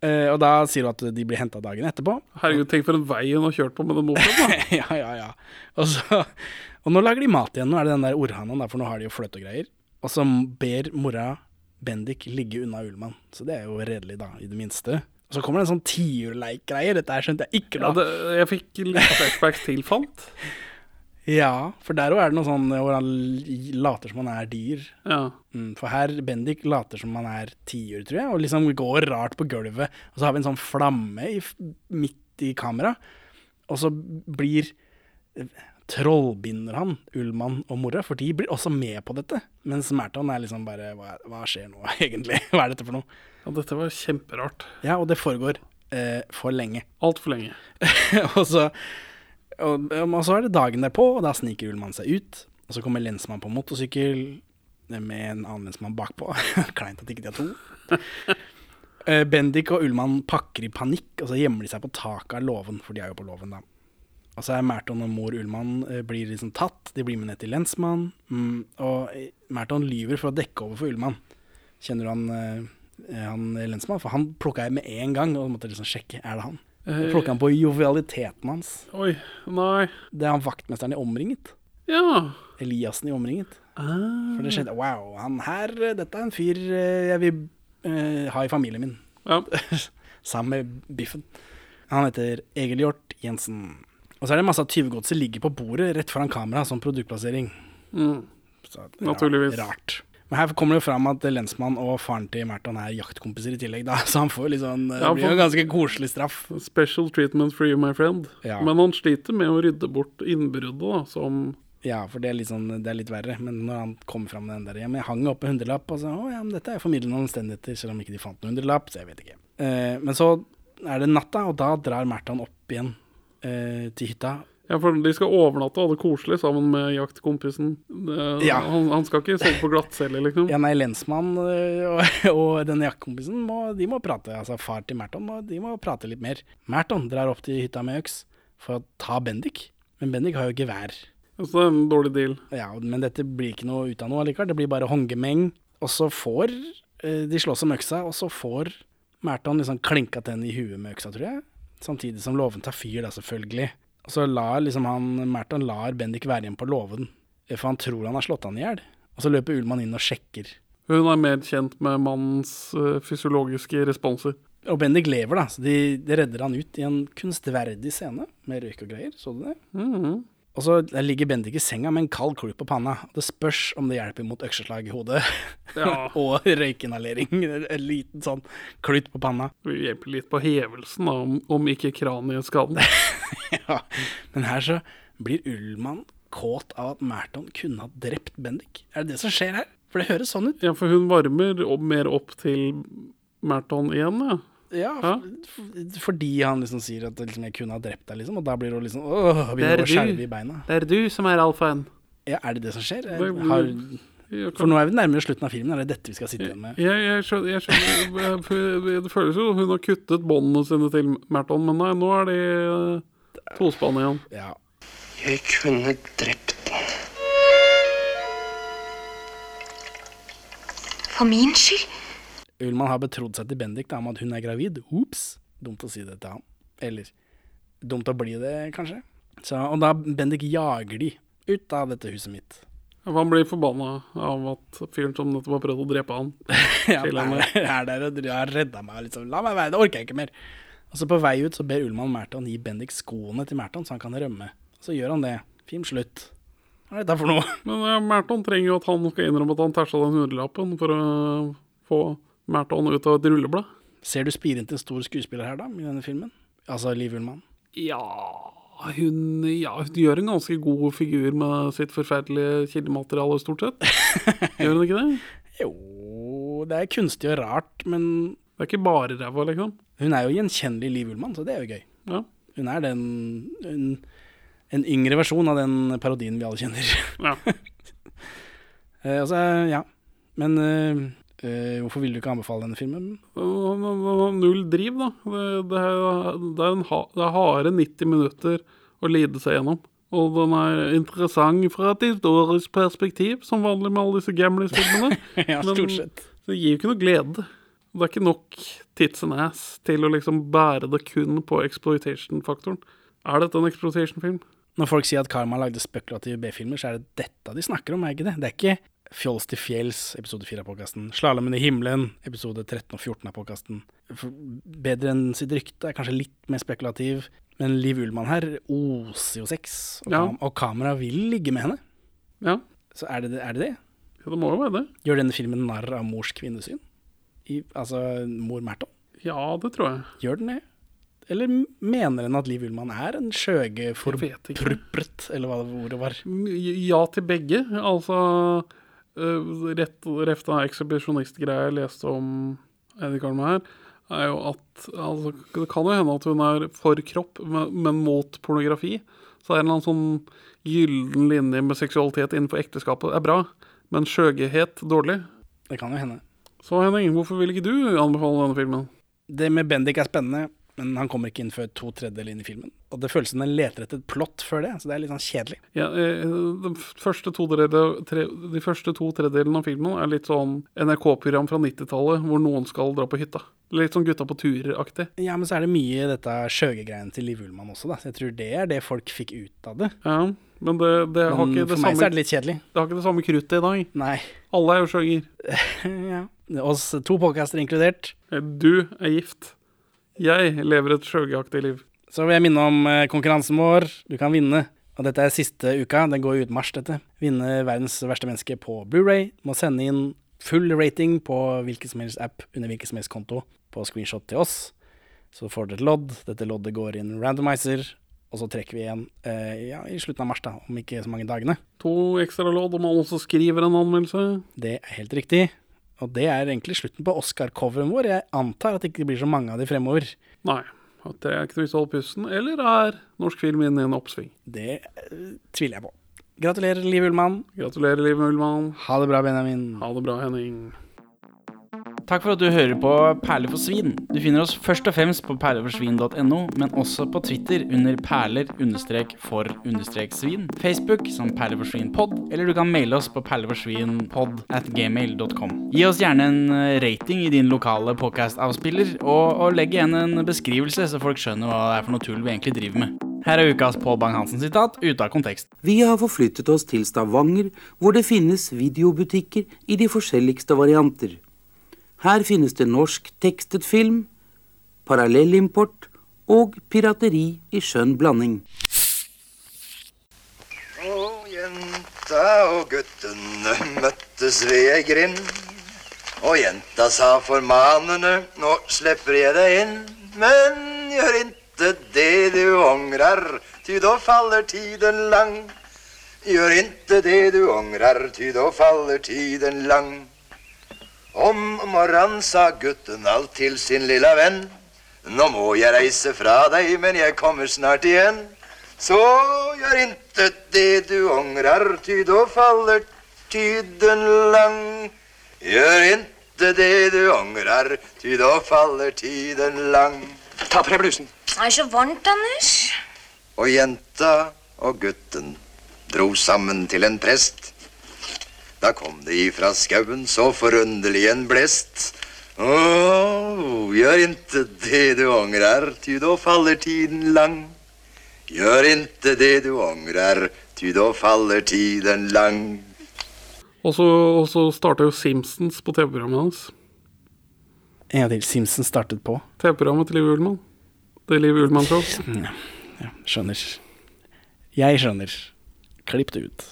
Uh, og da sier hun at de blir henta dagen etterpå. Herregud, tenk for en vei hun har kjørt på med den mopeden. ja, ja, ja. Og, så, og nå lager de mat igjen. Nå er det den der orrhanen, for nå har de jo fløte og greier. Og så ber mora Bendik ligge unna Ullmann. Så det er jo redelig, da, i det minste. Og så kommer det en sånn tiurleik-greie. Dette her skjønte jeg ikke Ja, da. det, jeg fikk litt flashbacks til Fant. Ja, for der òg er det noe sånn hvor han later som han er dyr. Ja. Mm, for her Bendik later som han er tiur, tror jeg, og liksom går rart på gulvet. Og så har vi en sånn flamme i, midt i kamera, og så blir Trollbinder han Ullmann og mora, for de blir også med på dette. Mens Merton er liksom bare hva, hva skjer nå, egentlig? Hva er dette for noe? ja, dette var kjemperart. Ja, og det foregår eh, for lenge. Altfor lenge. og, så, og, og så er det dagen derpå, og da sniker Ullmann seg ut. Og så kommer lensmann på motorsykkel med en annen lensmann bakpå. Kleint at ikke de har to. Eh, Bendik og Ullmann pakker i panikk, og så gjemmer de seg på taket av låven, for de er jo på låven, da. Og så er Merton og mor Ullmann eh, blir liksom tatt. De blir med ned til lensmann. Mm, og Merton lyver for å dekke over for Ullmann. Kjenner du han, eh, han lensmann? For han plukka jeg med en gang, og måtte liksom sjekke. Er det han? Eh, Plukka han på jovialiteten hans. Oi, nei. Det er han vaktmesteren i Omringet. Ja. Eliassen i Omringet. Ah. For det skjedde Wow, han her, eh, dette er en fyr eh, jeg vil uh, ha i familien min. Ja. Sammen med Biffen. Han heter Egil Hjort Jensen. Og så er det masse av tyvegodset ligger på bordet rett foran kamera som produktplassering. Mm. Så Naturligvis. Rart. Men her kommer det jo fram at lensmann og faren til Merton er jaktkompiser i tillegg, da. Så han får litt sånn Det Ja, blir jo en ganske koselig straff. Special treatment for you, my friend. Ja. Men han sliter med å rydde bort innbruddet, da, som Ja, for det er sånn Det er litt verre. Men når han kommer fram med den der Ja, men jeg hang opp en hundrelapp, og så Å ja, men dette er formidlende omstendigheter, selv om ikke de fant noen hundrelapp, så jeg vet ikke. Eh, men så er det natta, og da drar Märton opp igjen eh, til hytta. Ja, for de skal overnatte og ha det koselig sammen med jaktkompisen. Det, Ja. han, han skal ikke sove på glattcelle, liksom. Ja, nei, lensmann øh, og, og den jaktkompisen må, de må prate. Altså far til Merton må, de må prate litt mer. Merton drar opp til hytta med øks for å ta Bendik, men Bendik har jo gevær. Så det er en dårlig deal. Ja, men dette blir ikke noe ut av noe allikevel. Det blir bare håndgemeng. Og så får øh, de slåss om øksa, og så får Merton liksom klinka til henne i huet med øksa, tror jeg. Samtidig som låven tar fyr, da, selvfølgelig. Og så lar liksom han Merton lar Bendik være igjen på låven, for han tror han har slått han i hjel. Og så løper Ullmann inn og sjekker. Hun er mer kjent med mannens eh, fysiologiske responser. Og Bendik lever, da, så de, de redder han ut i en kunstverdig scene med røyk og greier. Så du det? Mhm. Og så ligger Bendik i senga med en kald klut på panna. Det spørs om det hjelper mot økseslag i hodet Ja. og røykinhalering. En liten sånn klut på panna. Det hjelper litt på hevelsen, da, om, om ikke kranieskaden. ja. Men her så blir Ullmann kåt av at Merton kunne ha drept Bendik. Er det det som skjer her? For det høres sånn ut. Ja, for hun varmer mer opp til Merton igjen, ja. Ja, for, fordi han liksom sier at liksom, jeg kunne ha drept deg, liksom. Og da blir hun liksom åh, begynner er å du. skjelve i beina. Det er du som er alfaen. Ja, er det det som skjer? Jeg, Har, for nå er vi nærmere slutten av filmen. Er det dette vi skal sitte igjen med? Jeg, jeg skjønner, jeg skjønner Det føles jo hun har kuttet båndene sine til Merton, men nei, nå er de eh, tospann igjen. Ja. Jeg kunne drept den. For min skyld? Ullmann har betrodd seg til Bendik da, om at hun er gravid. Ops! Dumt å si det til han. Eller dumt å bli det, kanskje. Så, og da Bendik jager de ut av dette huset mitt. Ja, Han blir forbanna av at fyren som nettopp har prøvd å drepe han Ja, er, er der og har redda meg. Liksom. La meg være, det orker jeg ikke mer. Og så på vei ut så ber Ullmann Märton gi Bendik skoene til Märton, så han kan rømme. Så gjør han det. Film slutt. Hva er dette for noe? Men ja, Märton trenger jo at han skal innrømme at han tæsja den hundrelappen for å få Märton ut av et rulleblad. Ser du spiren til en stor skuespiller her, da, i denne filmen? Altså Liv Ullmann. Ja hun, ja, hun gjør en ganske god figur med sitt forferdelige kildemateriale, stort sett. Gjør hun ikke det? Jo, det er kunstig og rart, men Det er ikke bare ræva, liksom. hun er jo gjenkjennelig Liv Ullmann, så det er jo gøy. Ja. Hun er den en, en yngre versjon av den parodien vi alle kjenner. ja. Eh, altså, ja. Men eh, hvorfor vil du ikke anbefale denne filmen? Han har Null driv, da. Det, det, er, det, er en ha, det er harde 90 minutter å lide seg gjennom. Og den er interessant fra et historisk perspektiv, som vanlig med alle disse Gamlis-filmene. ja, stort sett. Det gir jo ikke noe glede. Det er ikke nok tits and ass til å liksom bære det kun på exploitation-faktoren. Er dette en exploitation-film? Når folk sier at Karma lagde spekulative B-filmer, så er det dette de snakker om, er ikke det? Det er ikke Fjols til fjells, episode 4 av podkasten. Slalåmen i himmelen, episode 13 og 14 av podkasten. Bedre enn sitt rykte er kanskje litt mer spekulativ, men Liv Ullmann her oser jo sex, og, Ja. kam og kamera vil ligge med henne. Ja, Så er det? Er det, det? ja det må jo være det. Gjør denne filmen narr av mors kvinnesyn? I, altså mor Merton? Ja, det tror jeg. Gjør den det? Eller mener den at Liv Ullmann er en skjøge for Jeg vet ikke. pruppret, eller hva det ordet var? Ja til begge. Altså Rett rett av ekshibisjonistgreia jeg leste om Eddie Carmen her, er jo at altså, Det kan jo hende at hun er for kropp, men, men mot pornografi. Så er det en eller annen sånn gyllen linje med seksualitet innenfor ekteskapet er bra, men skjøgehet dårlig. Det kan jo hende. Så Henning, hvorfor vil ikke du anbefale denne filmen? Det med Bendik er spennende, Men han kommer ikke inn før to tredjedeler inn i filmen. Og det føles som den leter etter et plott før det, så det er litt sånn kjedelig. Ja, eh, de første to, tredje- tre, to tredjedelene av filmen er litt sånn NRK-program fra 90-tallet hvor noen skal dra på hytta. Litt sånn Gutta på turer-aktig. Ja, men så er det mye dette skjøgegreiene til Liv Ullmann også, da. Så jeg tror det er det folk fikk ut av det. Ja, men det, det, har ikke det, for meg så er det litt kjedelig. det har ikke det samme kruttet i dag. Nei. Alle er jo skjøger. ja. Oss to podcaster inkludert. Du er gift. Jeg lever et skjøgeaktig liv. Så vil jeg minne om eh, konkurransen vår. Du kan vinne. Og dette er siste uka. Den går ut mars, dette. Vinne verdens verste menneske på Blu-ray. Må sende inn full rating på hvilken som helst app under hvilken som helst konto på screenshot til oss. Så får dere et lodd. Dette loddet går inn randomizer. Og så trekker vi igjen eh, ja, i slutten av mars, da, om ikke så mange dagene. To ekstra lodd om man også skriver en anmeldelse. Det er helt riktig. Og det er egentlig slutten på Oscar-coveren vår. Jeg antar at det ikke blir så mange av de fremover. Nei, at det er ikke noe vits i å holde pusten. Eller er norsk film inne i en oppsving? Det eh, tviler jeg på. Gratulerer, Liv Ullmann. Gratulerer, Liv Ullmann. Ha det bra, Benjamin. Ha det bra, Henning. Takk for at du hører på Perler for svin. Du finner oss først og fremst på perleforsvin.no, men også på Twitter under perler-for-svin, Facebook som perleforsvinpod, eller du kan maile oss på perleforsvinpod at gmail.com. Gi oss gjerne en eh, rating i din lokale podcast-avspiller, og, og legg igjen en beskrivelse, så folk skjønner hva det er for noe tull vi egentlig driver med. Her er ukas Pål Bang-Hansen-sitat ute av kontekst. Vi har forflyttet oss til Stavanger, hvor det finnes videobutikker i de forskjelligste varianter. Her finnes det norsk tekstet film, parallellimport og pirateri i skjønn blanding. Og jenta og guttene møttes ved ei grind. Og jenta sa formanende, nå slipper jeg deg inn. Men gjør inte det du angrer, ty da faller tiden lang. Gjør inte det du angrer, ty da faller tiden lang. Om morgenen sa gutten alt til sin lilla venn. Nå må jeg reise fra deg, men jeg kommer snart igjen. Så gjør intet det du ångrar, ty da faller tiden lang. Gjør inte det du ångrar, ty da faller tiden lang. Ta på deg blusen. Det er så varmt, Anders. Og jenta og gutten dro sammen til en prest. Da kom det ifra skauen så forunderlig en blest. Å, gjør inte det du angrer, ty da faller tiden lang. Gjør inte det du angrer, ty da faller tiden lang. Og så, og så starta jo Simpsons på TV-programmet hans. En gang til. Simpsons startet på. TV-programmet til Liv Ullmann. Det er Liv Ullmann Show. Ja, skjønner. Jeg skjønner. Klipp det ut.